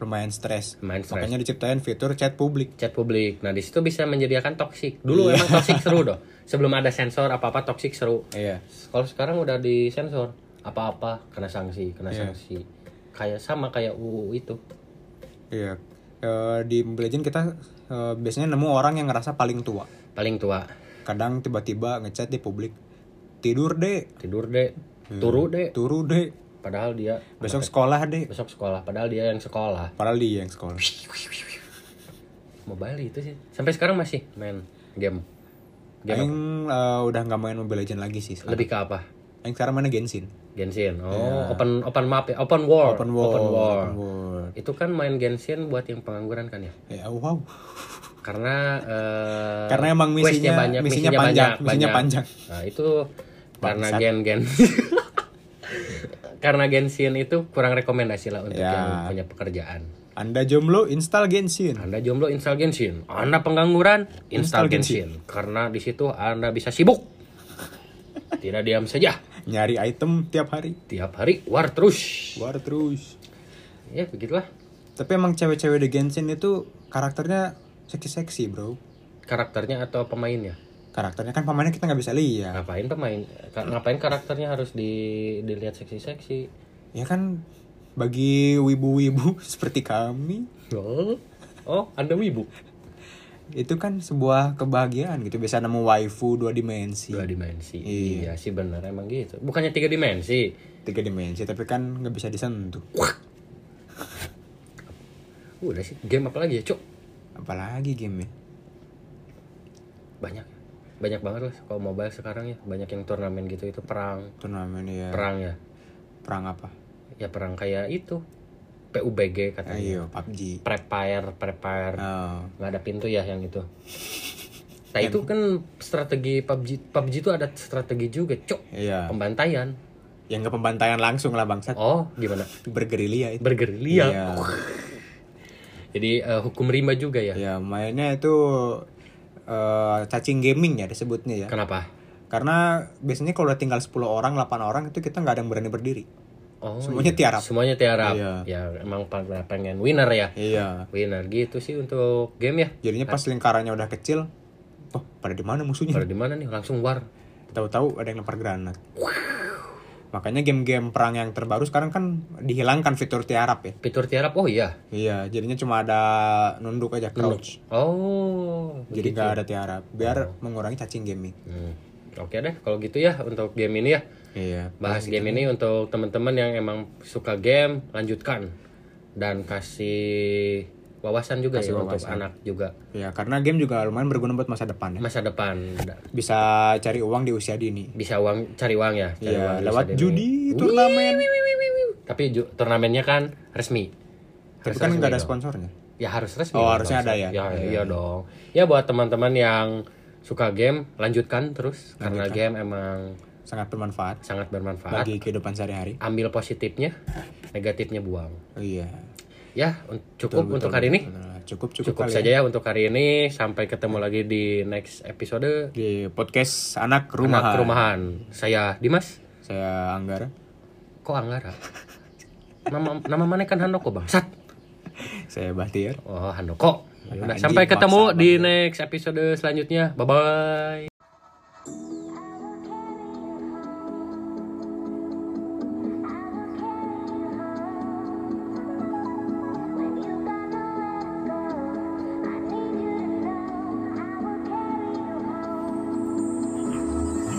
lumayan stres.
Lumayan stres.
Makanya diciptain fitur chat publik.
chat publik nah di situ bisa menyediakan toxic dulu
Iya.
emang toxic seru doh sebelum ada sensor apa apa toxic seru
Iya.
kalau sekarang udah di sensor apa apa kena sanksi kena
Iya.
sanksi kayak sama kayak UU itu
Iya. Eh, di Mobile Legend kita eh, biasanya nemu orang yang ngerasa paling tua.
paling tua
Kadang tiba-tiba ngechat di publik. Tidur deh,
tidur deh turu deh
turu deh.
Padahal dia
Besok sekolah deh.
besok sekolah padahal dia yang sekolah
Padahal dia yang sekolah.
mobile itu sih sampai sekarang masih main game game
Aing eh, udah nggak main Mobile Legend lagi sih. sekarang.
lebih ke apa
Aing sekarang mana Genshin.
Genshin oh open open map ya open world
Open world.
open world.
Open world.
itu kan main Genshin buat yang pengangguran kan ya
Ya wow.
karena eh,
Karena emang
questnya
misinya- misinya panjang, misinya panjang.
nah itu karena gen gen karena Genshin itu kurang rekomendasi lah untuk
Ya.
yang punya pekerjaan
Anda jomblo install Genshin.
anda jomblo install Genshin anda pengangguran install,
Install
Genshin. karena di situ anda bisa sibuk tidak diam saja
Nyari item tiap hari.
tiap hari war terus
War terus.
ya begitulah
Tapi emang cewek-cewek di Genshin itu karakternya seksi-seksi bro.
karakternya atau pemainnya
Karakternya kan pemainnya kita nggak bisa lihat.
ngapain pemain ngapain karakternya harus di dilihat seksi-seksi
Ya kan Bagi wibu-wibu seperti kami,
Oh, oh Anda wibu.
itu kan sebuah kebahagiaan gitu. Bisa nemu waifu dua dimensi.
Dua dimensi.
Iya.
Iya sih benar emang gitu. Bukannya tiga dimensi.
Tiga dimensi, tapi kan nggak bisa disentuh.
Udah sih, game apa lagi ya, Cuk?
Apalagi game ya.
Banyak. Banyak banget lah kalau mobile sekarang ya. Banyak yang turnamen gitu itu perang.
Turnamen ya.
Perang ya.
Perang apa?
Ya perang kayak itu. PUBG katanya.
Ayo, PUBG.
Prepare, prepare.
Oh,
nggak ada pintu ya yang itu. Nah itu kan strategi PUBG PUBG itu ada strategi juga, cok.
iya.
Pembantaian.
Yang nggak pembantaian langsung lah bangsat.
Oh, gimana?
Bergerilya itu.
Bergerilya.
Iya.
Jadi eh, hukum rimba juga ya.
Ya, mainnya itu eh, cacing gaming ya disebutnya ya.
Kenapa?
Karena biasanya kalau udah tinggal 10 orang, 8 orang itu kita nggak ada yang berani berdiri.
Oh,
Semuanya
iya.
tiarap.
Semuanya tiarap.
Iya.
Ya emang pengen winner ya.
Iya.
Winner gitu sih untuk game ya.
Jadinya pas lingkarannya udah kecil, oh pada di mana musuhnya?
Pada di mana nih? Langsung war.
Tahu-tahu ada yang lempar granat. Makanya game-game perang yang terbaru sekarang kan dihilangkan fitur tiarap ya.
Fitur tiarap. Oh iya.
Iya, jadinya cuma ada nunduk aja crouch.
Oh.
Jadi nggak ada tiarap, biar mengurangi cacing gaming.
Hmm. Oke deh kalau gitu ya untuk game ini ya.
Iya.
bahas game ini untuk teman-teman yang emang suka game lanjutkan dan kasih wawasan juga
Kasih
ya untuk
wawasan.
anak juga
Ya, karena game juga lumayan berguna buat masa depan ya.
masa depan
Bisa cari uang di usia dini.
bisa uang cari uang ya cari uang
Iya,
di
lewat judi, turnamen.
tapi ju- turnamennya kan resmi
Tapi
Harus
kan nggak ada
dong.
sponsornya.
ya harus resmi
Oh, harusnya ada ya?
ya
Iya.
iya dong ya buat teman-teman yang suka game lanjutkan terus karena game emang
Sangat bermanfaat
sangat bermanfaat
bagi kehidupan sehari-hari.
ambil positifnya negatifnya buang
Oh, iya.
Ya cukup
Betul,
untuk
betul,
hari ini
betul. Cukup cukup,
Cukup
kali
saja ya untuk hari ini. Sampai ketemu lagi di next episode
di podcast anak rumahan.
Anak Rumahan. Saya Dimas.
Saya Anggara.
Kok Anggara? Nama nama mana kan Handoko bang? Sat.
Saya Bahtiar.
Oh Handoko. Yaudah, sampai ketemu di next episode selanjutnya. Bye bye.